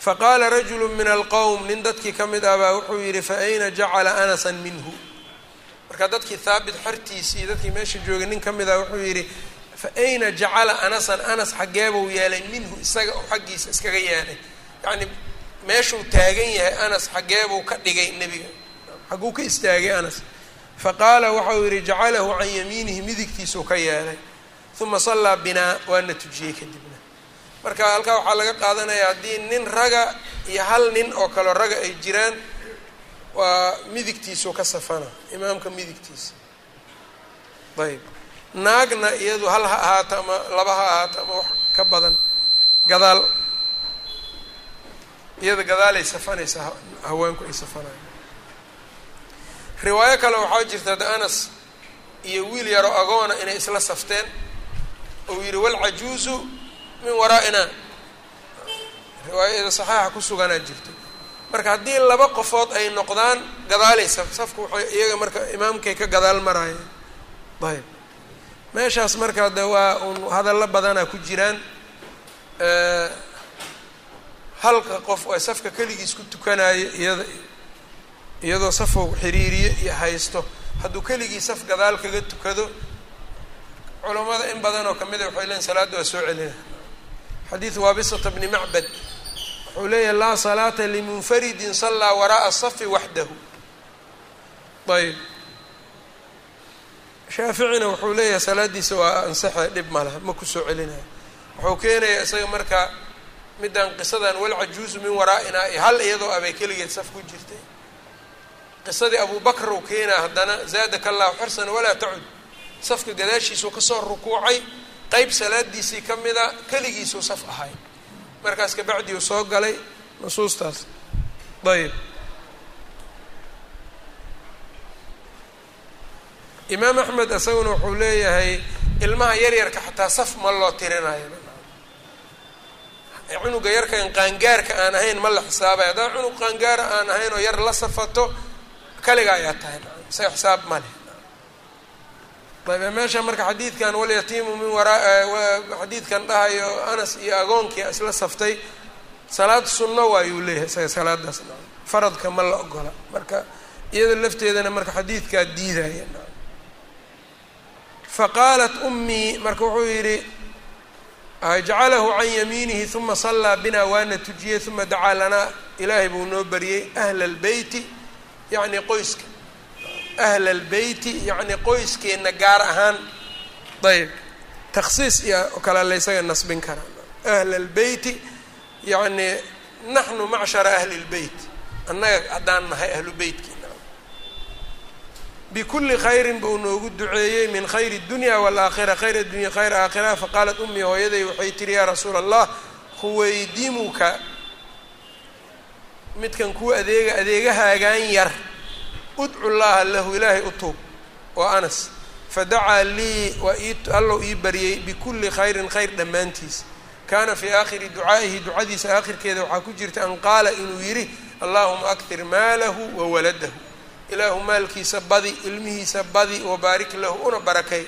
Faqaala rajulu min alqowm nin dadkii ka mid ah baa wuxuu yidhi fa ayna jacala anasan minhu? Marka dadkii haabit xertiisii iyo dadkii meesha joogay nin ka mid ah wuxuu yidhi fa ayna jacala anasan anas xaggeebuu yeelay minhu isaga oo xaggiisa iskaga yeelay yacni meeshuu taagan yahay anas xaggeebuu ka dhigay nebiga. Xagguu ka istaagay anas faqaala waxau yidhi jacalahu can yamiinihi midigtiisuu ka yeelay uma sallaa binaa waana tujiyey kadibna. Marka halkaa waxaa laga qaadanayaa haddii nin raga iyo hal nin oo kaleo raga ay jiraan waa midigtiisuu ka safana imaamka midigtiisa. Ayb naagna iyadu hal ha ahaato ama laba ha ahaato ama wax ka badan gadaal. Iyada gadaalay safanaysaa haweenku ay safanaya riwaayo kale waxaa jirta de anas iyo wiil yaro agoona inay isla safteen ou yidhi walcajuuzu min waraa'ina. Riwaayada saxeixa ku suganaa jirto. Marka haddii laba qofood ay noqdaan gadaalay saf safku waxay iyaga marka imaamkay ka gadaal maraayeen ayb. Meeshaas marka de waa un hadallo badanaa ku jiraan halka qof ee safka keligiis ku tukanayo iyada iyadoo safow xiriiriyo iyo haysto. Hadduu keligii saf gadaal kaga tukado culammada in badan oo kamida waxay leeyiin salaadda waa soo celina. Xadiidu waabisata bni macbad wuxuu leeyahay laa salaata limunfaridin sallaa waraa'a safi waxdahu. Ayb shaaficina wuxuu leeyahay salaaddiisa waa ansaxe dhib ma laha ma ku soo celinayo wuxuu keenayaa isaga marka middan qisadan walcajuuzu min waraa'inaa hal iyadoo abay keligeed saf ku jirtay qisadii abubakr uu keenaa haddana zaadaka allahu xirsan walaa tacud. Safka gadaashiisuu ka soo rukuucay qeyb salaadiisii ka mida keligiisuu saf ahay. Markaas kabacdi uu soo galay nusuustaas. Ayb imaam axmed isaguna wuxuu leeyahay ilmaha yaryarka xataa saf ma loo tirinayo. Cunuga yarkan qaangaarka aan ahayn ma la xisaabay. Haddaa cunug qaangaara aan ahayn oo yar la safato kaliga ayaa tahay. Isaga xisaab ma leh. Ayb meesha marka xadiidkan walyatiimu min waraa dhahayo anas iyo agoonkii isla saftay salaad sunno waayuu leeyahay isaga salaadaas. Faradka ma la ogola. Marka iyada lafteedana marka xadiidkaa diidaya faqaalat ummii marka wuxuu yidhi jacalahu can yamiinihi uma sallaa binaa waana tujiyey uma dacaa lanaa ilaahay buu noo bariyey ahla albeyti yacni qoyska ahla albeyti yacni qoyskeenna gaar ahaan ayb takhsiis iyo kale laysaga nasbin karaa ahla albeyti yacni naxnu macshara ahli lbeyt annaga haddaan nahay ahlu beytki bkuli khayrin buu noogu duceeyey min khayri اdunya wاlaakhira khayr addunya khayr aakhira faqaalat umii hooyaday waxay tihi yaa rasuula allah huwaydimuka midkan kuwa adeega adeegahaagaan yar. Udcu llaha lahu ilaahay u tuub. Waa anas. Fadacaa lii waa allow ii baryey bikuli khayrin khayr dhammaantiis. Kaana fii aakhiri ducaa'ihi ducadiisa aakhirkeeda waxaa ku jirta an qaala inuu yidhi allahuma aktir maalahu wawaladahu ilaahu maalkiisa badi ilmihiisa badi wabaarik lahu una barakay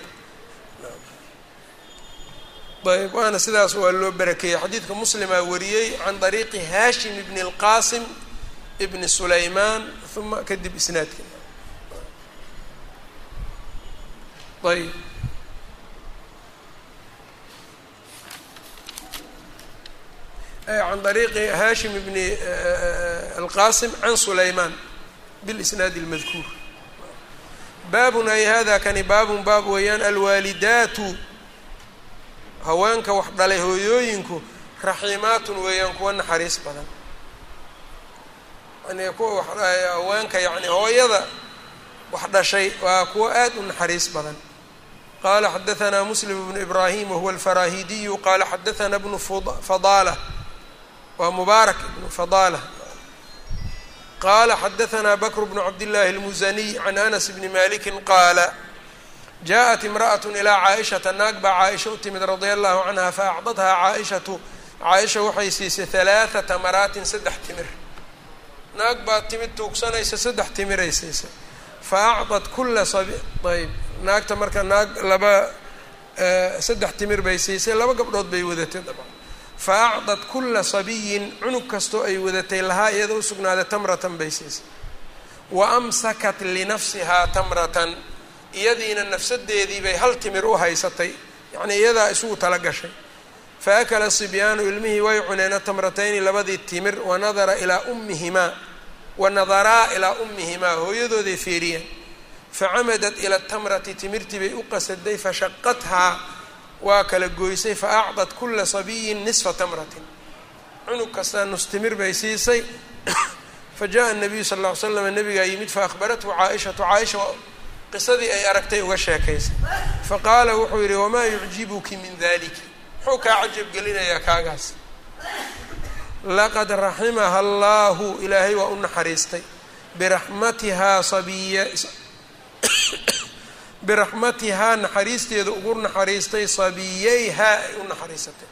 ayb waana sidaas waa loo barakeeyey xadiidka muslimaa wariyey can dariiqi haashim ibni اlqaasim ibni sulaymaan uma kadib isnaadka. Ayb can dariiqi haashim ibni alqaasim can sulaymaan bilisnaadi اlmadkuur baabun ay hada kani baabun baab weeyaan alwaalidaatu haweenka wax dhalay hooyooyinku raxiimaatun weeyaan kuwa naxariis badan. Yani kuwa haweenka yani hooyada wax dhashay waa kuwa aad u naxariis badan. Qaala xadaanaa muslim bnu ibraahim wahuwa alfaraahidiyu qaala xadaanaa bnu fadaala waa mubaarak ibnu fadaala qala xadaanaa bakr bnu cabdillaahi اlmusaniy can anas bni maliki qaala jaءat imraأaة ilaa caaishata naag baa caaisha u timid radia allahu canha faacdathaa caaishatu caaisha waxay siisay halaaثa tamaraatin saddex timir naag baa timid tuugsanaysa saddex timiray siisay faacطat kula sabi ayb naagta marka naag laba saddex timir bay siisay laba gabdhood bay wadatay dabcan faacdat kula sabiyin cunug kastoo ay wadatay lahaa iyada u sugnaaday tamratan bay siisay wa amsakat linafsihaa tamratan iyadiina nafsadeedii bay hal timir u haysatay. Yacnii iyadaa isugu tala gashay. Fa akala sibyaanu ilmihii way cuneena tamratayni labadii timir wanadara ilaa ummihimaa wa nadaraa ilaa ummihimaa hooyadooday fiiriyeen facamadat ila tamrati timirtii bay u qasaday fashaqathaa waa kala goysay fa acdat kula sabiyin nisfa tamratin. Cunug kastaa nus timir bay siisay. Fa jaa nabiyu sal alla l slam nabigaa yimid fa faahbarathu caaishatu. Caaisha qisadii ay aragtay uga sheekaysay faqaala wuxuu yidhi wamaa yucjibuki min daliki muxuu kaa cajab gelinayaa kaagaas. Laqad raximaha allahu ilaahay waa u naxariistay. Biraxmatihaa sabiya biraxmatihaa naxariisteeda ugu naxariistay sabiyeyhaa ay u naxariisatay.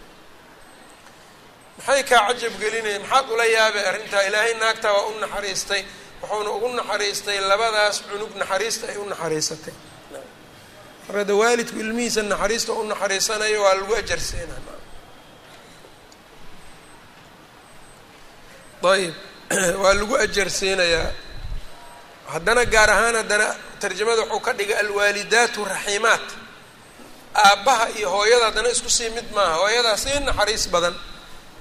Maxay kaa cajab gelinaya maxaad ula yaabay arrintaa? Ilaahay naagtaa waa u naxariistay wuxuuna ugu naxariistay labadaas cunug naxariista ay u naxariisatay. Marka de waalidku ilmihiisa naxariista u naxariisanayo waa lagu ajarseena ayib waa lagu ajarsiinayaa. Haddana gaar ahaan haddana tarjamada wuxuu ka dhigay alwaalidaatu raxiimaat. Aabbaha iyo hooyada haddana isku sii mid maaha. Hooyadaa sii naxariis badan.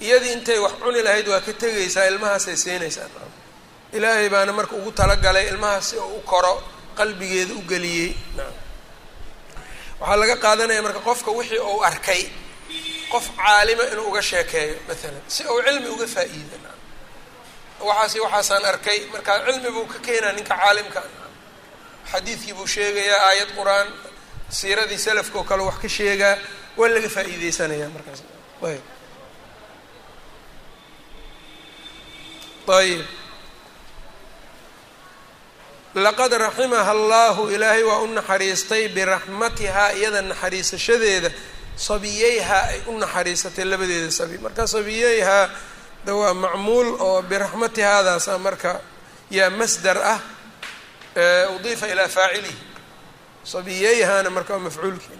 Iyadii intay wax cuni lahayd waa ka tegaysaa ilmahaasay siinaysaa ilaahay baana marka ugu talagalay ilmahaas si u koro qalbigeeda u geliyey. Waxaa laga qaadanaya marka qofka wixii uu arkay qof caalima inuu uga sheekeeyo maalan si uu cilmi uga faa-iida waxaasi waxaasaan arkay markaa cilmi buu ka keenaa ninka caalimka. Xadiidkii buu sheegayaa aayad qur'aan siiradii salafka oo kale wax ka sheegaa waa laga faa-iideysanayaa markaas. Ayb ayb laqad raximaha allahu ilaahay waa u naxariistay biraxmatihaa iyada naxariisashadeeda sabiyeyhaa ay u naxariisatay labadeeda sabi. Marka sabiyeyhaa de waa macmuul oo biraxmatihaadaasa marka yaa masdar ah udiifa ilaa faacilihi sabiyeyhaana marka waa mafcuulkii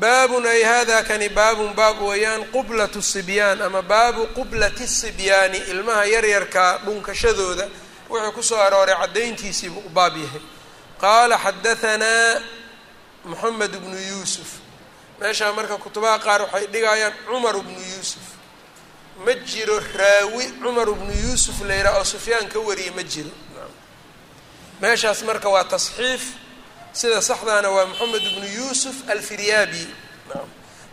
baabun ay hada kani baabun baab weeyaan qublatu sibyaan ama baabu qublati sibyaani ilmaha yaryarkaa dhunkashadooda wuxuu ku soo arooray caddayntiisiibuu u baab yahay. Qaala xadahanaa moxamed bnu yuusuf. Meeshaa marka kutubaha qaar waxay dhigayaan cumar bnu yuusuf. Ma jiro raawi cumar bnu yuusuf la yidhaha oo sufyaan ka wariye ma jiro. Meeshaas marka waa tasxiif. Sida saxdaana waa moxamed bnu yuusuf alfiryaabi.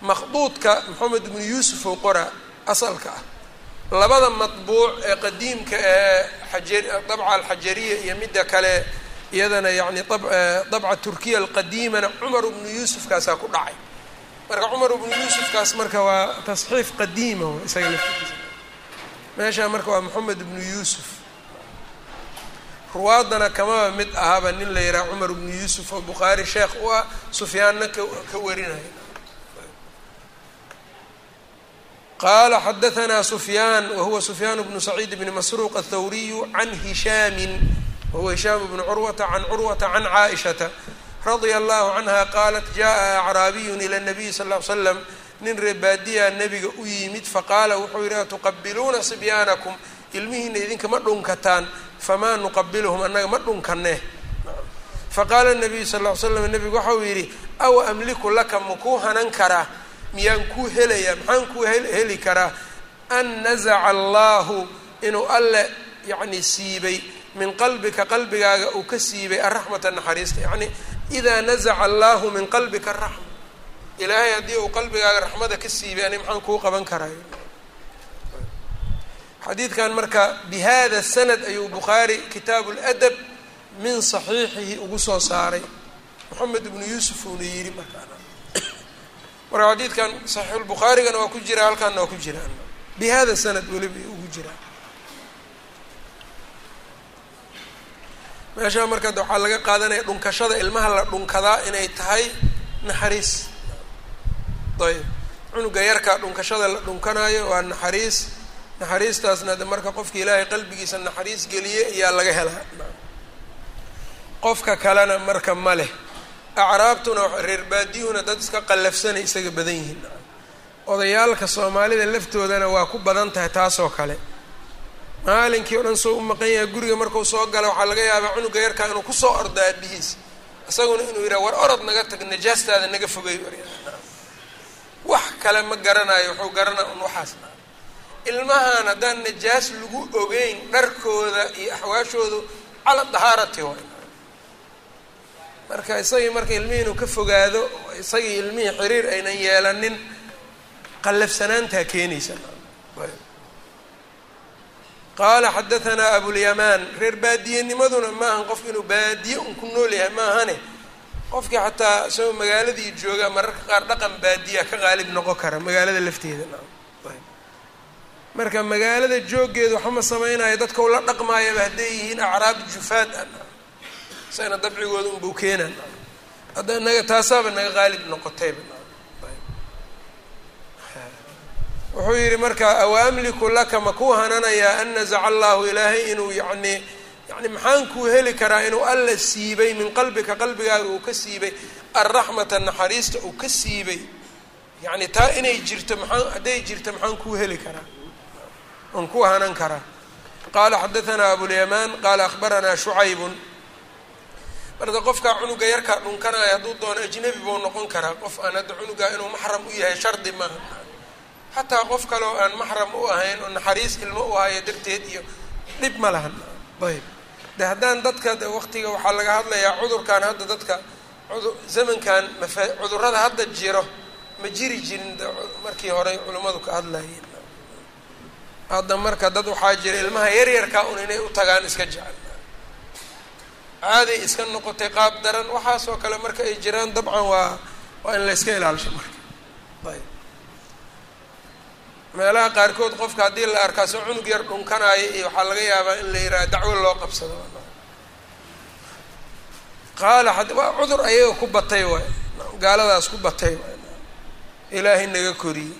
Makhduudka moxamed bnu yuusuf oo qora asalka ah labada matbuuc ee qadiimka ee xaja dabca alxajariya iyo midda kale iyadana yani dabca turkiya alqadiimana cumar bnu yuusufkaasaa ku dhacay. Marka cumar bnu yuusufkaas marka waa tasxiif qadiima isaga laftiisa meeshaa marka waa moxamed bnu yuusuf. Ruwaadana kamaba mid ahaba nin la yidhaha cumar bnu yuusuf oo bukhaari sheekh u ah sufyaanna ka ka warinaya qala xadahanaa sufyaan wahuwa sufyaan bnu saciid bni masruuq athawriyu can hishaamin wahuwa hishaam bnu curwata can curwata can caaishata radia allahu canha qaalat jaءa acraabiyun ila nabiyi sal ly slam nin reebaadiyaa nebiga u yimid faqaala wuxuu yidhi atuqabiluuna sibyaanakum ilmihiina idinkama dhunkataan famaa nuqabiluhum annaga ma dhunkanee faqaala nabiyu sal ly slam nebigu waxau yidhi aw amliku laka makuu hanan karaa miyaan kuu helayaa maxaan kuu heli karaa an nazaca allahu inuu alle yacni siibay min qalbika qalbigaaga uu ka siibay araxmata naxariista. Yacni idaa nazaca allahu min qalbika araxma ilaahay haddii uu qalbigaaga raxmada ka siibay ani maxaan kuu qaban karay xadiidkan marka bihada sanad ayuu bukhaari kitaabu ladab min saxiixihi ugu soo saaray. Moxamed ibnu yuusuf uuna yidhi markaa marka xadiidkan saxiixulbukhaarigana waa ku jira halkaana waa ku jiraan bi hada sanad weliba ugu jiraan meeshaa marka waxaa laga qaadanaya dhunkashada ilmaha la dhunkadaa inay tahay naxariis. Ayb cunuga yarkaa dhunkashada la dhunkanayo waa naxariis. Naxariistaasna de marka qofka ilaahay qalbigiisa naxariis geliye ayaa laga helaa. Qofka kalena marka ma leh acraabtuna reer baadiyuhuna dad iska qallafsanay isaga badan yihiin. Odayaalka soomaalida laftoodana waa ku badan tahay taasoo kale. Maalinkii o dhan soo u maqan yahay guriga markuu soo gala waxaa laga yaabaa cunuga yarkaa inuu ku soo ordo aabihiis isaguna inuu yidhaha war orod naga tag najaastaada naga fogay wax kale ma garanayo wuxuu garanaa un waxaas. Ilmahan haddaan najaas lagu ogeyn dharkooda iyo axwaashoodu cala dahaarati waay marka isagii marka ilmihii inuu ka fogaado isagii ilmihii xiriir aynan yeelanin qallafsanaantaa keenaysa. Qaala xadahanaa abulyamaan reer baadiyenimaduna maahan qofka inuu baadiye un ku nool yahay maahane qofkii xataa isagoo magaaladii jooga mararka qaar dhaqan baadiya ka qaalib noqon kara magaalada lafteeda. Marka magaalada jooggeeda waxama samaynayo dadka ula dhaqmaayaba hadday yihiin acraab jufaad a isagana dabcigooda unbuu keenan. Hadda naga taasaaba naga qaalib noqotayba. Wuxuu yidhi marka awa amliku laka ma kuu hananayaa an nazaca allahu ilaahay inuu yacni yani maxaan kuu heli karaa inuu alla siibay min qalbika qalbigaaga uu ka siibay alraxmata naxariista uu ka siibay. Yacni taa inay jirto maxaan hadday jirto maxaan kuu heli karaa? Oon kuu hanan karaa. Qaala xadaanaa abulyamaan qaala akhbaranaa shucaybun marka qofkaa cunuga yarkaa dhunkanaya hadduu doono ajnabi buu noqon karaa. Qof aan hadda cunugaa inuu maxram u yahay shardi maaha xataa qof kale aan maxram u ahayn oo naxariis ilmo u hayo darteed iyo dhib ma lahan. Ayb de haddaan dadka waqtiga waxaa laga hadlayaa cudurkan hadda dadka zamankan mafa cudurrada hadda jiro ma jiri jirin markii hore culimmadu ka hadlayeen. Hadda marka dad waxaa jira ilmaha yaryarkaa un inay u tagaan iska jecel caaday iska noqotay qaab daran waxaasoo kale marka ay jiraan dabcan waa waa in la yska ilaalisho marka. Ayb. Meelaha qaarkood qofka haddii la arkaa soo cunug yar dhunkanaayo iyo waxaa laga yaabaa in la yihaaha dacwo loo qabsado. Qaala waa cudur ayaga ku batay waay gaaladaas ku batay waay ilaahay naga koriyey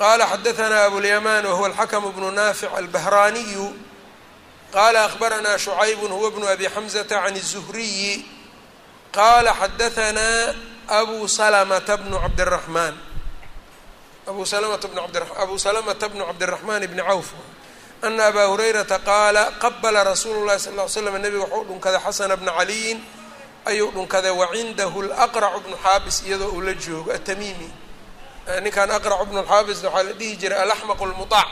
qaala xadaanaa abulyamaan wahuwa alxakmu bnu naafic albahraaniyu qaala akhbaranaa shucaybun huwa bnu abi xamzata can الzuhriyi qaala xadaanaa abu salamata bnu cabdiraxmaan abu salamata bnu abu salamata bnu cabdiraxmaan bni cawf ana abaa hurayrata qaala qabala rasuulu llahi sal ly slam nabiga waxuu dhunkaday xasana bna caliyin ayuu dhunkaday wacindahu laqracu bnu xaabis iyadoo uu la joogo atamiimi ninkan aqracu bnu xaabis waxaa la dhihi jiray alaxmaqu lmutaac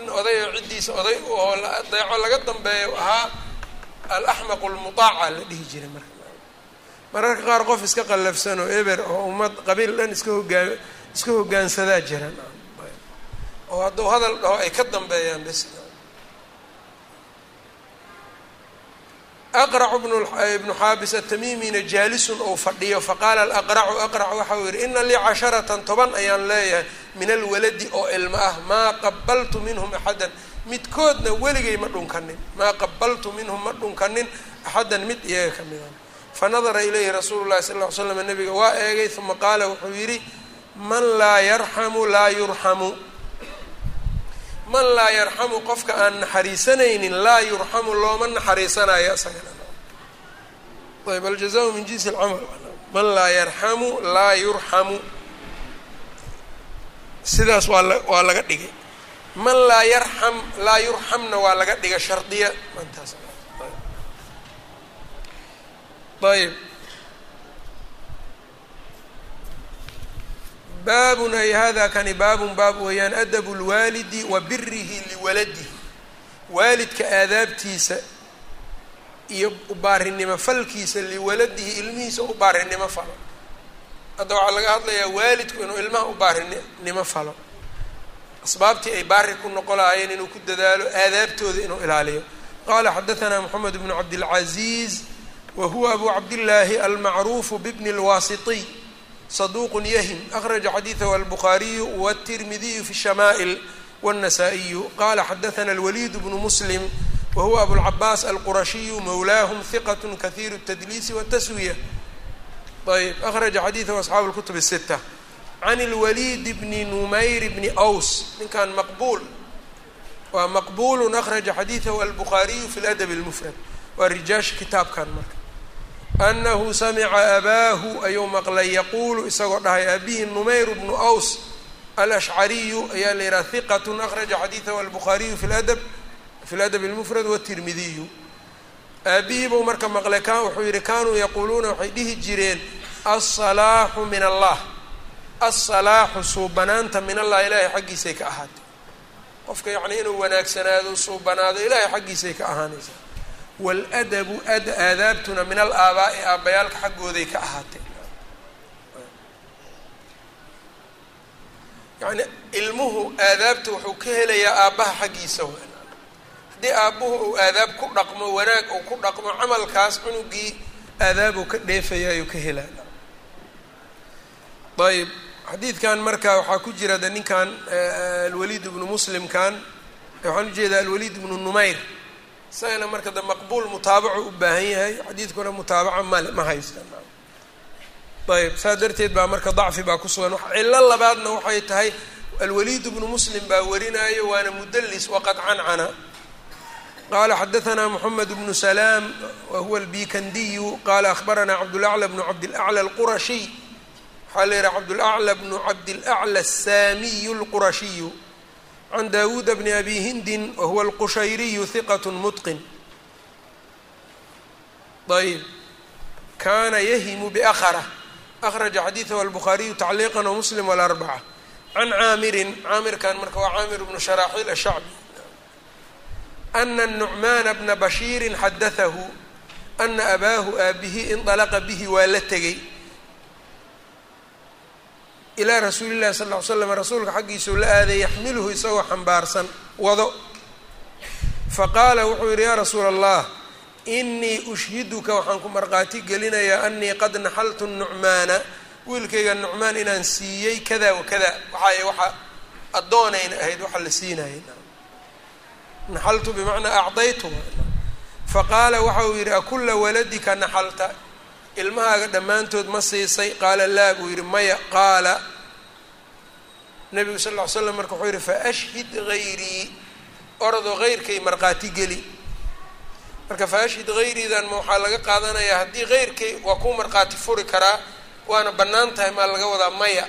nin oday oo ciddiisa oday oo deeco laga dambeeyo ahaa alaxmaqu lmutaaca la dhihi jiray marka. Mararka qaar qof iska qallafsan oo eber oo ummad qabiil dhan iska hogaa iska hogaansadaa jiraan oo hadduu hadal dhaho ay ka dambeeyaan bes aqracu bnu xaabis atamimina jaalisun ou fadhiyo faqaala alaqracu aqrac waxa uu yihi ina lii casharatan toban ayaan leeyahay min alwaladi oo ilmo ah maa qabaltu minhum axadan midkoodna weligay ma dhunkanin maa qabaltu minhum ma dhunkanin axadan mid iyaga ka midan fanadara ilayhi rasuulu llahi sal ll ly slam nabiga waa eegay uma qaala wuxuu yidhi man laa yarxamu laa yurxamu man laa yarxamu qofka aan naxariisanaynin laa yurxamu looma naxariisanayo isagana. Ayb aljaza min jinsi alcamal. Man laa yarxamu laa yurxamu. Sidaas waa la waa laga dhigay. Man laa yarxam laa yurxamna waa laga dhiga shardiya. Mantaas ayb baabun ay hada kani baabun baab weeyaan adabu lwaalidi wa birihi liwaladihi. Waalidka aadaabtiisa iyo ubaarinimo falkiisa liwaladihi ilmihiisa u baarinimo falo. Hadda waxaa laga hadlayaa waalidku inuu ilmaha u baarinimo falo. Asbaabtii ay baari ku noqo lahaayeen inuu ku dadaalo aadaabtooda inuu ilaaliyo. Qala xadaanaa moxamed bnu cabdilcaziiz wa huwa abu cabdillaahi almacruufu bibni اlwaasitiy صدوq yhm أخرج xadيiثه الbخاaرiي والتirmidي في الشhmائل والنسائي qala xdثna الوليد بن مسلم وهuو أبوالعباس الqرشي mولاهم ثqة kثير التدليس والتسوية طيب أخرج xadيiثه أصحاaب الكتب الستة عن الوليد بن نمyر بن أوس ninkan مqبول waa مqبول أخرج xadيiثه الbخاaرiي في الأدب المفرد waa riجaaشha kitaabkan marka anahu samica abaahu ayuu maqlay yaquulu isagoo dhahay abihi numayr bnu aws alashcariyu ayaa la yidhaha hiqatun akhraja xadiidahu albukhaariyu fi ladab fi ladab اlmufrad watirmidiyu aabihii buu marka maqlay kan wuxuu yihi kanuu yaquuluuna waxay dhihi jireen alsalaaxu min allah alsalaaxu suubanaanta min allah ilaahay xaggiisay ka ahaatay qofka yacnii inuu wanaagsanaado suubanaado ilaahay xaggiisay ka ahaanaysaa wاladabu aadaabtuna min alaabaa'i aabbayaalka xaggooday ka ahaatay yacni ilmuhu aadaabta wuxuu ka helayaa aabbaha xaggiisa haddii aabbuhu uu aadaab ku dhaqmo wanaag uu ku dhaqmo camalkaas cunugii aadaabuu ka dheefaya ayuu ka helaa ayb xadiidkan marka waxaa ku jira de ninkan alwaliid ibnu muslimkan waxaan u jeedaa alwaliid ibnu numayr isagana marka da maqbuul mutaabaco u baahan yahay xadiidkuna mutaabaca male ma haysta. Ayb saa darteed baa marka dacfi baa ku sugan. Cillo labaadna waxay tahay alwaliid bnu muslim baa warinaayo waana mudalis waqad cancana. Qala xadaanaa mxamed bnu salaam wahuwa albikandiyu qala ahbaranaa cabdulacla bnu cabdilacla alqurashiy waxaa la yihaha cabdulacla bnu cabdilacla asaamiyu lqurashiyu can dawuuda bni abi hindin wahuwa alqushayriyu hiqat mutqin ayb kana yahimu bakra akhraja xadiidahu albukhaariyu tacliiqan wamuslim wاlarbaca can caamirin caamirkan marka waa caamir bnu sharaaxiil ashacbi ana nucmaana bna bashiirin xadatahu ana abaahu aabihi indalaqa bihi waa la tegey ilaa rasuuli llahi sal ll slam rasuulka xaggiisuu la aaday yaxmiluhu isagoo xambaarsan wado. Faqaala wuxuu yidhi yaa rasuula allah inii ushhiduka waxaan ku markhaati gelinayaa anii qad naxaltu nucmaana wiilkayga nucmaan inaan siiyey kada wa kada. Waxaay waxa addoonayna ahayd waxa la siinayay naxaltu bimacnaa acdaytu. Faqaala waxa uu yidhi akulla waladika naxalta ilmahaaga dhammaantood ma siisay. Qaala laa buu yidhi maya. Qaala nabigu sal ll ly slam marka wuxuu yidhi faashhid hayrii orodoo heyrkay markhaati geli. Marka faashhid hayriidan ma waxaa laga qaadanayaa haddii heyrkay waa kuu markhaati furi karaa waana bannaan tahay maa laga wadaa maya.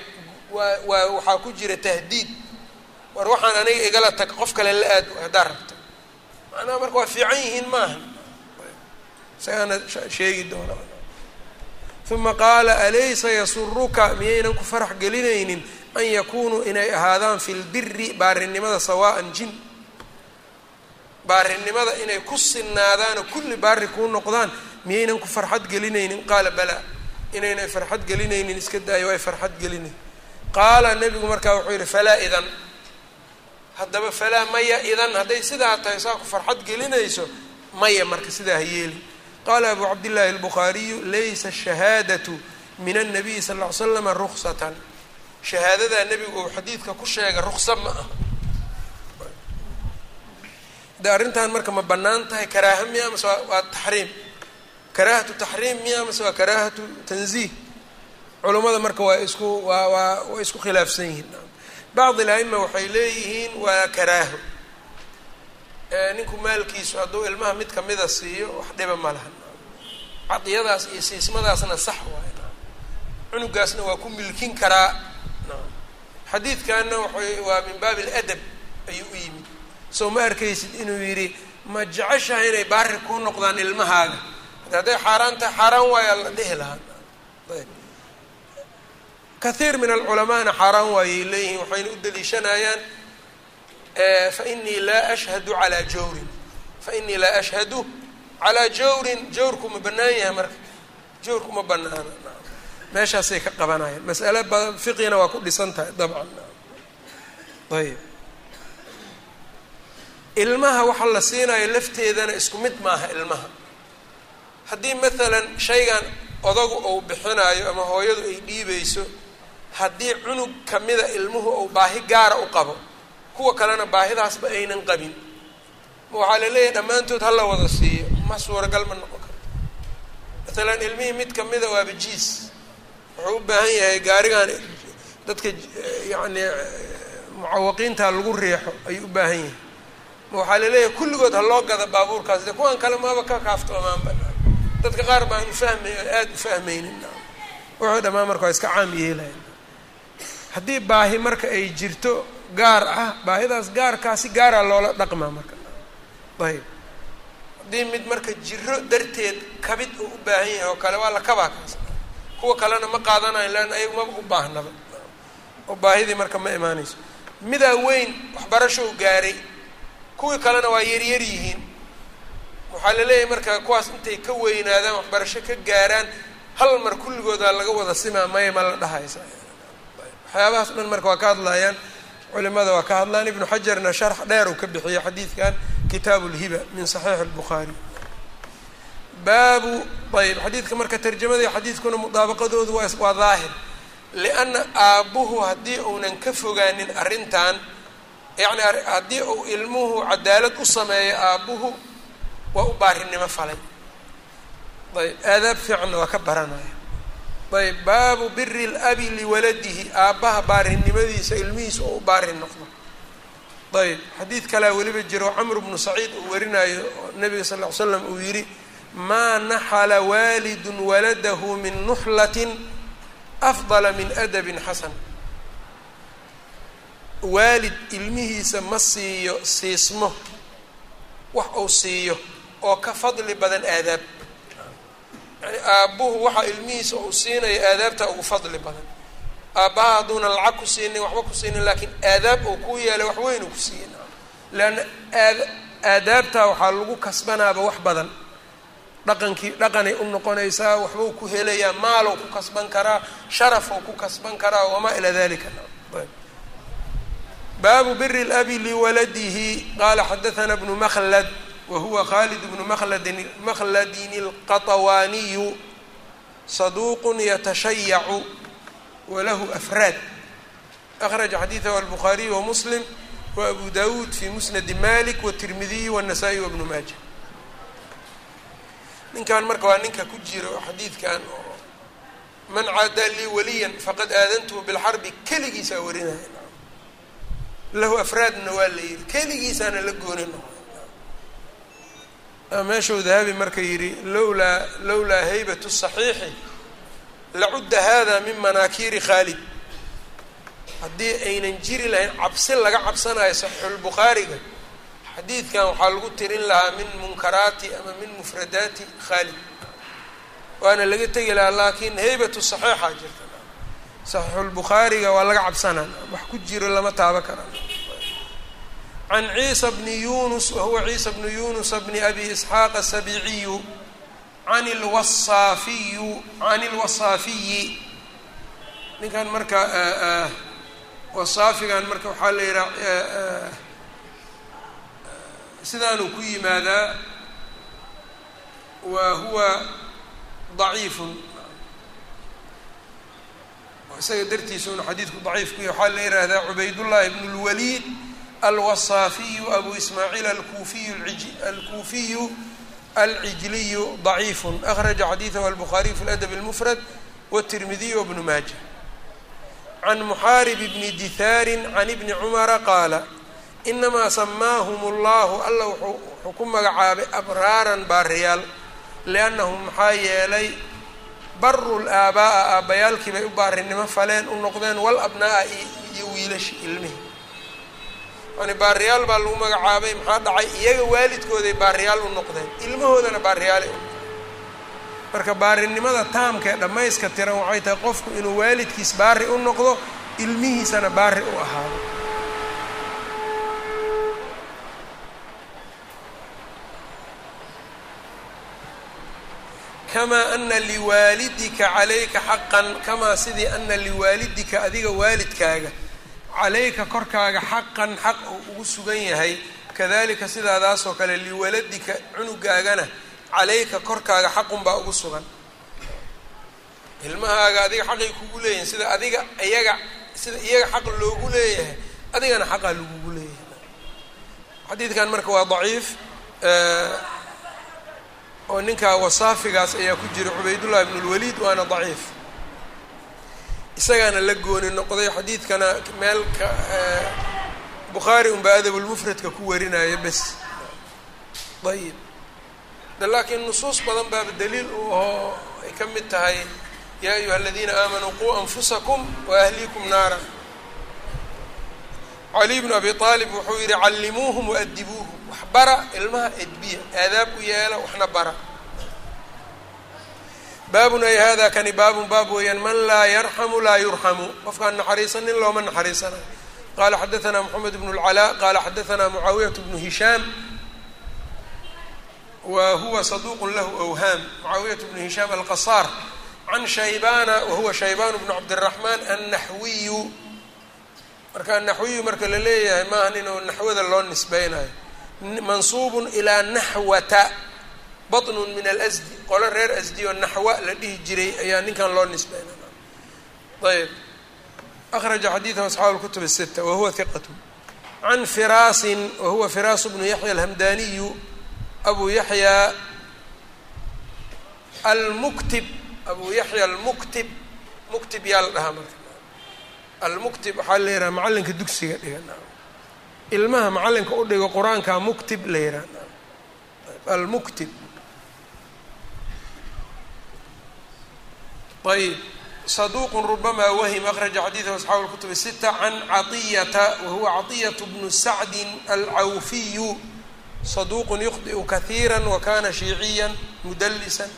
Waa waa waxaa ku jira tahdiid. War waxaan aniga igala tag qof kale la aad haddaa rabto. Macnaha marka waa fiican yihiin maaha. Isagaana sheegi doona uma qaala alaysa yasuruka? Miyaynan ku farax gelinaynin? An yakunuu inay ahaadaan fi lbiri baarinimada sawaa'an jin. Baarinimada inay ku sinaadaanoo kulli baari kuu noqdaan miyaynan ku farxad gelinaynin? Qaala balaa inaynay farxad gelinaynin iska daayo ay farxad gelinayn qaala nebigu markaa wuxuu yidhi falaa idan. Haddaba falaa maya idan. Hadday sidaa tahay saa ku farxad gelinayso maya marka sidaa ha yeeli qaala abu cabdillaahi albukhaariyu laysa ashahaadatu min annabiyi sal ll ly slama ruksatan shahaadadaa nebigu uu xadiidka ku sheegay ruksa ma aha de arrintan marka ma bannaan tahay karaaha miya mase waa taxriim karaahatu taxriim miya mase waa karaahatu tanziih culummada marka waa isku waa waa way isku khilaafsan yihiin bacdi l-aima waxay leeyihiin waa karaaho ninku maalkiisu hadduu ilmaha mid kamida siiyo wax dhiba ma laha cadiyadaas iyo siismadaasna sax waay. Cunugaasna waa ku milkin karaa. Xadiidkanna waay waa min baabi aladab ayuu u yimid. Soo ma arkaysid inuu yidhi ma jeceshahay inay baari kuu noqdaan ilmahaaga? Hadday xaaraan tahay xaaraan waayaa la dhihi lahaa. Ayb. Kathiir min alculamaana xaaraan waayay leeyihiin waxayna u daliishanayaan fainii laa ashhadu calaa jawrin. Fainii laa ashhadu calaa jawrin. Jawrku ma bannaan yahay marka. Jawrku ma banaana meeshaasay ka qabanayaan. Mas'ale badan fiqina waa ku dhisan tahay dabcan. Ayb ilmaha waxa la siinayo lafteedana isku mid maaha ilmaha. Haddii maalan shaygan odagu uu bixinayo ama hooyadu ay dhiibayso haddii cunug kamida ilmuhu uu baahi gaara u qabo kuwa kalena baahidaasba aynan qabin. Waxaa la leeyahay dhammaantood hala wada siiyo. Ma suuragal ma noqon karto. Maalan ilmihii mid kamida waaba jiis. Wuxuu u baahan yahay gaarigan dadka yacni mucawaqiinta lagu riixo ayuu u baahan yahay. Waxaa la leeyahay kulligood ha loo gada baabuurkaas. De kuwan kale maaba ka kaaftoomaanba dadka qaar baan ufahmay aada u fahmaynin. Wuxuu dhamaan marka waa iska caam yeelayan haddii baahi marka ay jirto gaar ah baahidaas gaarkaasi gaaraa loola dhaqmaa marka. Ayb haddii mid marka jiro darteed kabid uu u baahan yahay oo kale waa la kabaa kaas. Kuwa kalena ma qaadanayo leanna ayagu u baahnaba. Oo baahidii marka ma imaanayso. Midaa weyn waxbarasho u gaaray kuwii kalena waa yaryar yihiin. Waxaa la leeyahay marka kuwaas intay ka weynaadaan waxbarasho ka gaaraan hal mar kulligoodaa laga wada simaa maya ma la dhahaysa. Waxyaabahaas dhan marka waa ka hadlayaan culimada waa ka hadlaan. Ibnu xajarna sharx dheer uu ka bixiyey xadiidkan kitaabu lhiba min saxiixi lbukhaari baabu ayb xadiidka marka tarjamadii xadiidkuna mudaabaqadoodu waa waa daahir. Lianna aabbuhu haddii uunan ka fogaanin arrintan yacni haddii uu ilmuhu cadaalad u sameeyo aabbuhu waa u baarinimo falay. Ayb aadaab fiicanna waa ka baranaya ayb baabu biri اlabi liwaladihi. Aabbaha baarinimadiisa ilmihiisa oo u baarin noqdo. Ayb xadiid kalea weliba jiro. Camr bnu saciid uu warinayo nabiga sal ly slam uu yidhi maa naxala waalidu waladahu min nuxlatin afdala min adabin xasan. Waalid ilmihiisa ma siiyo siismo. Wax uu siiyo oo ka fadli badan aadaab yani aabbuhu waxa ilmihiisa uu siinayo aadaabta ugu fadli badan. Aabbaha hadduuna lacag ku siinin waxba ku siinin laakiin aadaab uu ku yeelay wax weyn ku siiye leanna aad aadaabtaa waxaa lagu kasbanaaba wax badan. Dhaqankii dhaqanay u noqonaysaa waxbuu ku helayaa maalow ku kasban karaa sharafou ku kasban karaa wamaa ilaa dalika baabu biri اlabi liwaladihi qala xadaثna bnu mklad wahuwa khaalid bnu maldin makhladin اlqatawaaniyu saduuqun yatashayacu walahu afraad akhraja xadiidahu albuhaariyu wa muslim wa abu dawuud fi musnadi malik watirmidiyi wاnasaa'i wabnu maaja ninkan marka waa ninka ku jiro xadiidkan oo man cadaa lii waliyan faqad aadantuhu bilxarbi keligiisaa warinaya lahu afraadna waa la yihi keligiisaana la gooni noqo meeshuu dahabi marka yidhi lowlaa lowlaa haybatu saxiixi lacudda hada min manaakiiri khaalid. Haddii aynan jiri lahayn cabsi laga cabsanayo saxiixulbukhaariga xadiidkan waxaa lagu tirin lahaa min munkaraati ama min mufradaati khaalid. Waana laga tegi lahaa laakiin haybatu saxiixaa jirta. Saxiixulbukhaariga waa laga cabsanaa wax ku jiro lama taabo kara can ciisa bni yunus wahuwa ciisa bnu yunusa bni abi isxaaq asabiiciyu can lwasaafiyu can lwasaafiyi ninkan marka wasaafigan marka waxaa la yihaha sidaanuu ku yimaadaa wa huwa daciifun isaga dartiisuna xadiidku daciif ku yahy waxaa la yihahdaa cubaydullahi bn اlwaliid alwasaafiyu abu ismaaciil alkuufiyu alcijliyu daciifun akhraja xadiidahu albuhaariyu fi ladab اlmufrad wtirmidiyu wbnu maaja can muxaarib bni dihaarin can ibni cumara qaala inamaa samaahum allahu alla wuxuu ku magacaabay abraaran baariyaal liannahum maxaa yeelay baru laabaa'a aabbayaalkii bay u baarinimo faleen u noqdeen walabnaa'a iyo wiilashi ilmihi yani baariyaal baa lagu magacaabay maxaa dhacay? Iyaga waalidkooday baariyaal u noqdeen. Ilmahoodana noqdeen. Marka baarinimada taamka ee dhammayska tiran waxay tahay qofku inuu waalidkiis baari u noqdo ilmihiisana baari u ahaado. Kamaa ana liwaalidika calayka xaqan kamaa sidii ana liwaalidika adiga waalidkaaga calayka korkaaga xaqan xaq uu ugu sugan yahay. Kadalika sidaadaasoo kale liwaladika cunugaagana calayka korkaaga xaqun baa ugu sugan. Ilmahaaga adiga xaqay kugu leeyihiin sida adiga iyaga sida iyaga xaq loogu leeyahay adigana xaqaa lagugu leeyahay. Xadiidkan marka waa daciif oo ninkaa wasaafigaas ayaa ku jira cubaydullahi bn اlwaliid waana daciif isagaana la gooni noqday xadiidkana meel ka bukhaari unbaa adabulmufradka ku warinaya bes. Ayib de laakiin nusuus badan baaba daliil u ahoo ay ka mid tahay yaa ayuha aladiina aamanuu quu anfusakum waahliikum naara caliy bnu abi aalib wuxuu yihi callimuuhum waadibuuhum wax bara ilmaha edbiya aadaab u yeela waxna bara baabun ay hada kani baabun baab weeyaan man laa yarxamu laa yurxamu qofkaan naxariisanin looma naxariisanayo qala xadaثna mxamed bn اlcalaa qala xadaثna mucaawiyat bnu hishaam wa huwa saduq lahu awhaam mucaawiyat bnu hishaam alqasaar can shaybana wahuwa shaybaan bnu cabdالraxman annaxwiyu marka naxwiyu marka la leeyahay maahan inuu naxwada loo nisbeynayo mansuub ilaa naxwata baطn min alasdi qolo reer asdi oo naxwa la dhihi jiray ayaa ninkan loo nisbeyna ayb. Akraja xadiidahu asxaabu lkutub asita wahuwa hiqat can firaasin wahuwa firaasu bnu yaxya alhamdaniyu abu yaxya almuktib abu yaxya almuktib muktib yaa la dhahaa marka. Almuktib waxaa la yidhaha macalinka dugsiga dhiga. Ilmaha macalinka u dhigo qur'aanka muktib la yidhaha almuktib. ayb saduqu rubamaa wahm akraja xadiidahu asxaabu lkutubi sita can caiyata wahuwa caiyatu bnu sacdi alcawfiyu saduqun yukhdiu kahiira wakana shiiciya mudalisa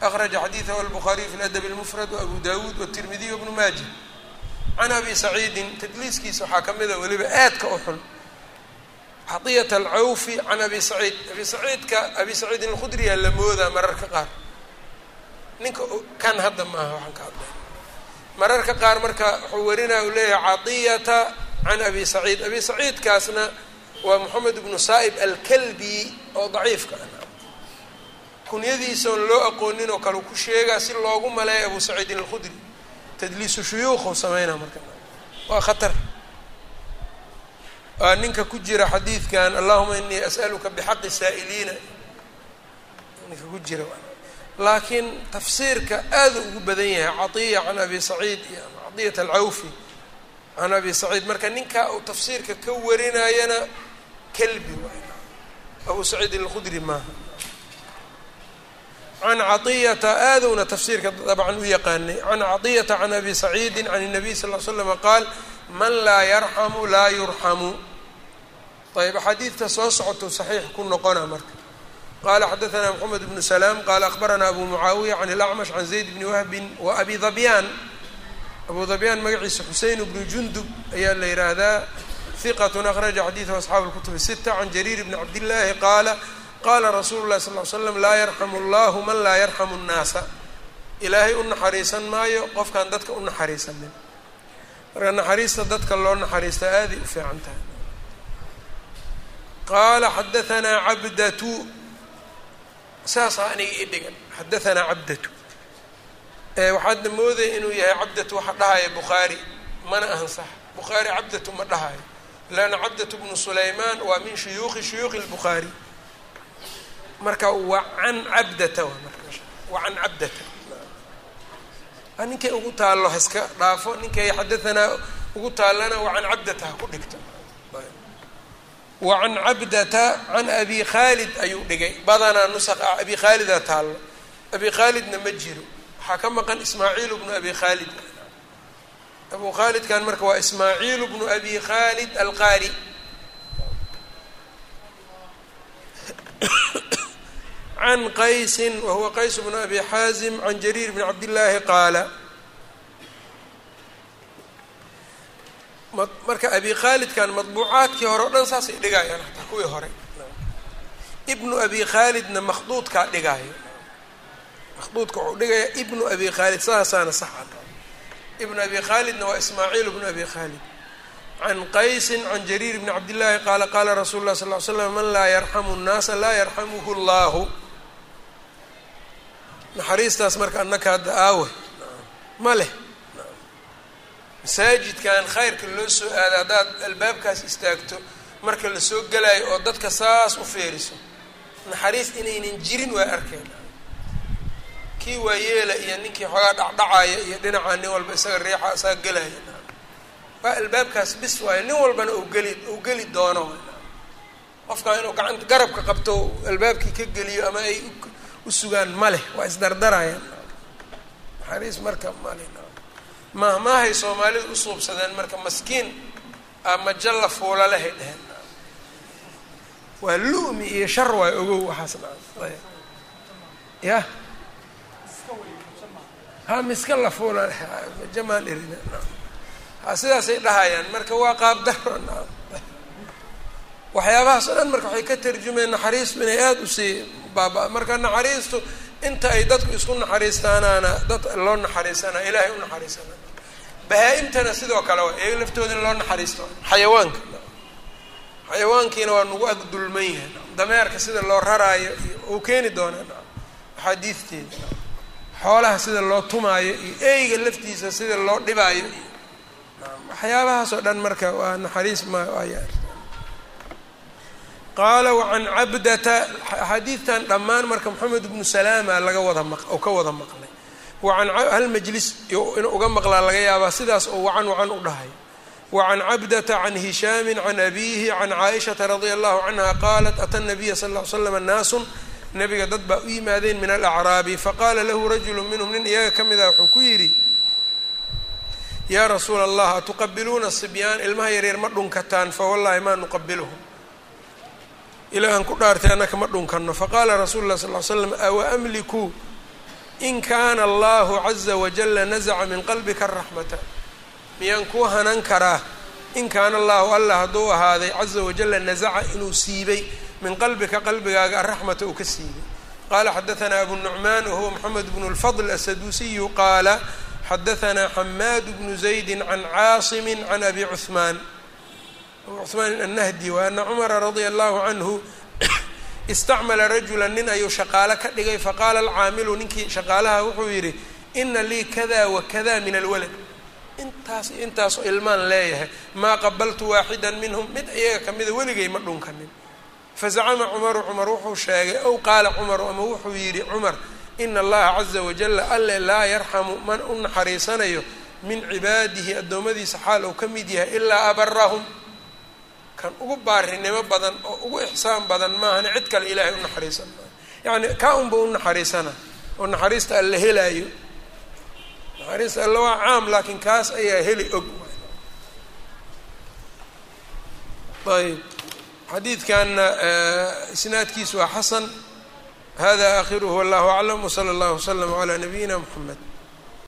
akraja xadiidahu albukhariyu fi ladab اlmufrad waabu dawuud watirmidiy wbnu maaja can abi saciidin tadliiskiisa waxaa ka mida ah weliba aadka u xun. Caiyata alcawfi can abi saciid abi saciidka abi saciidin alkhudriyaa la moodaa mararka qaar ninka kan hadda maaha waxaan ka hadlay. Mararka qaar marka wuxuu warinaya u leeyahay caطiyata can abi saciid. Abi saciidkaasna waa moxamed ibnu saa'ib alkalbi oo daciifka ah. Kunyadiisaon loo aqoonin oo kale ku sheegaa si loogu maleeya abu saciidin alkhudri. Tadliisu shuyuukhu sameynaa marka. Waa khatar. Waa ninka ku jira xadiidkan allahuma inii as'aluka bixaqi saa'iliina. Ninka ku jira laakiin tafsiirka aada ugu badan yahay caiya can abi saciid iyo caiyat alcawfi can abi saciid marka ninkaa uu tafsiirka ka warinayana kalbi waay abu saciid ilqudri maaha. Can caiyata aadowna tafsiirka dabcan u yaqaanay. Can caiyata can abi saciidi can الnabiy sal l slama qaal man laa yarxamu laa yurxamu ayb axaadiidta soo socotou saxiix ku noqona marka qala xadaثna mxamed bnu slaam qala akhbarana abu mucaawiya can اlacmash can zayd bni wahbin wa abi dabyaan abu dabyaan magaciisa xusein bnu jundub ayaa la yihaahdaa hiqat akhraja xadiiثhu asxaabu اlkutub الsita can jariir bni cabdillaahi qaala qala rasuulu lahi sal ly slam laa yarxamu اllahu man laa yarxamu الnaasa ilaahay u naxariisan maayo qofkaan dadka u naxariisanin marka naxariista dadka loo naxariista aaday u fiican tahay qaala xadaثna cabdatu saasaa aniga ii dhigan. Xadaثanaa cabdatu. Waxaadna moodaya inuu yahay cabdatu waxa dhahaya bukhaari. Mana ahan sax. Bukhaari cabdatu ma dhahayo. Leanna cabdatu bnu sulaymaan waa min shuyuuqi shuyuuqi اlbukhaari marka wacan cabdata wacan cabdata. Ninkay ugu taallo haska dhaafo. Ninkay xadaanaa ugu taallana wacan cabdata ha ku dhigto wacan cabdata can abi khaalid ayuu dhigay. Badanaa nusaq ah abi khaalidaa taallo abi khaalidna ma jiro. Waxaa ka maqan ismaaciil bnu abi khaalid abu khaalidkan marka waa ismaaciil bnu abi khaalid alqaari. Can qaysin wahuwa qays bnu abi xaazim can jariir bni cabdillaahi qaala marka abi khaalidkan madbuucaadkii hore o dhan saasay dhigayaan hataa kuwii hore. Ibnu abi khaalidna makhduudkaa dhigaayo. Makhduudka wuxuu dhigayaa ibnu abi khaalid saasaana saxa ibnu abi khaalidna waa ismaaciil bnu abi khaalid can qaysin can jariir bni cabdillaahi qaala qaala rasuulu lah sal ly slam man laa yarxamu nnaasa laa yarxamuhu llahu naxariistaas marka annaka hadda aawe. Ma leh masaajidkan khayrka loo soo aada haddaad albaabkaas istaagto marka la soo gelayo oo dadka saas u feeriso naxariis inaynan jirin waa arkeen. Kii waa yeela iyo ninkii xoogaa dhacdhacaya iyo dhinacaa nin walba isaga riixa isaga gelaya waa albaabkaas bis waayo nin walbana u geli uu geli doono. Qofkaa inuu gacanta garabka qabto albaabkii ka geliyo ama ay u sugaan ma leh waa isdardarayaan naxariis marka male mahmaahay soomaalidu usuubsadeen marka maskiin ama jalla fuula lehay dheheen waa lu'mi iyo shar waay ogow waxaasna ya? Ha miska la fuula jamaan irin ha sidaasay dhahayaan marka waa qaab daro waxyaabahaas o dhan marka waxay ka tarjumeen naxariistu inay aada u sii baaba marka naxariistu inta ay dadku isku naxariistaanaana dad loo naxariisanaa ilaahay u naxariisana bahaa-imtana sidoo kale wa iyaga laftooda in loo naxariisto. Xayawaanka. Xayawaankiina waa nagu ag dulman yahay. Dameerka sida loo raraayo iyo uu keeni doonaa axaadiisteeda xoolaha sida loo tumaayo iyo eyga laftiisa sida loo dhibaayo iyo waxyaabahaas oo dhan marka waa naxariis ma aya qaala wacan cabdata axaadiidtan dhammaan marka moxamed ibnu salaama laga wada oo ka wada maqlay wacan hal majlis inuu uga maqlaa laga yaabaa sidaas oo wacan wacan u dhahay. Wacan cabdata can hishaami can abiihi can caaishata radia allahu canha qaalat ata nabiya sal ll ly slam naasun? Nabiga dad baa u yimaadeen min alacraabi faqaala lahu rajulu minhum nin iyaga ka mid ah wuxuu ku yidhi yaa rasuula allah atuqabiluuna sibyaan ilmaha yaryar ma dhunkataan fawallahi maa nuqabiluhum ilaahan ku dhaartay annaka ma dhunkanno faqaala rasuulu lah sal ly slam awa amliku? In kaana allahu caza wajala nazaca min qalbika raxmata miyaan kuu hanan karaa? In kaana allahu allah hadduu ahaaday caza wajala nazaca inuu siibay min qalbika qalbigaaga araxmata uu ka siibay. Qaala xadaanaa abu nucmaan wahuwa moxamed bnu lfadl asaduusiyu qaala xadaanaa xamaad bnu zaydi can caasimi can abi cuhmaan abu cuhmaan annahdi wa ana cumara radia allahu canhu istacmala rajula nin ayuu shaqaale ka dhigay faqaala alcaamilu ninkii shaqaalaha wuxuu yidhi ina lii kada wa kada min alwalad. Intaas intaasoo ilmaan leeyahay maa qabaltu waaxidan minhum. Mid iyaga kamida weligay ma dhunkanin fazacama cumaru cumar wuxuu sheegay ow qaala cumaru ama wuxuu yidhi cumar ina allaha caza wajala alle laa yarxamu man u naxariisanayo min cibaadihi addoommadiisa xaal uu ka mid yahay ilaa abarahum kan ugu baarinimo badan oo ugu ixsaan badan maahane cid kale ilaahay u naxariisan maayo yacni kaa unba u naxariisana. Oo naxariista alla helaayo. Naxariista alla waa caam laakiin kaas ayaa heli og. Ayb xadiidkanna isnaadkiisu waa xasan. Hada aakhiruhu wallahu aclam wsala allahu wslama calaa nabiyina mxamed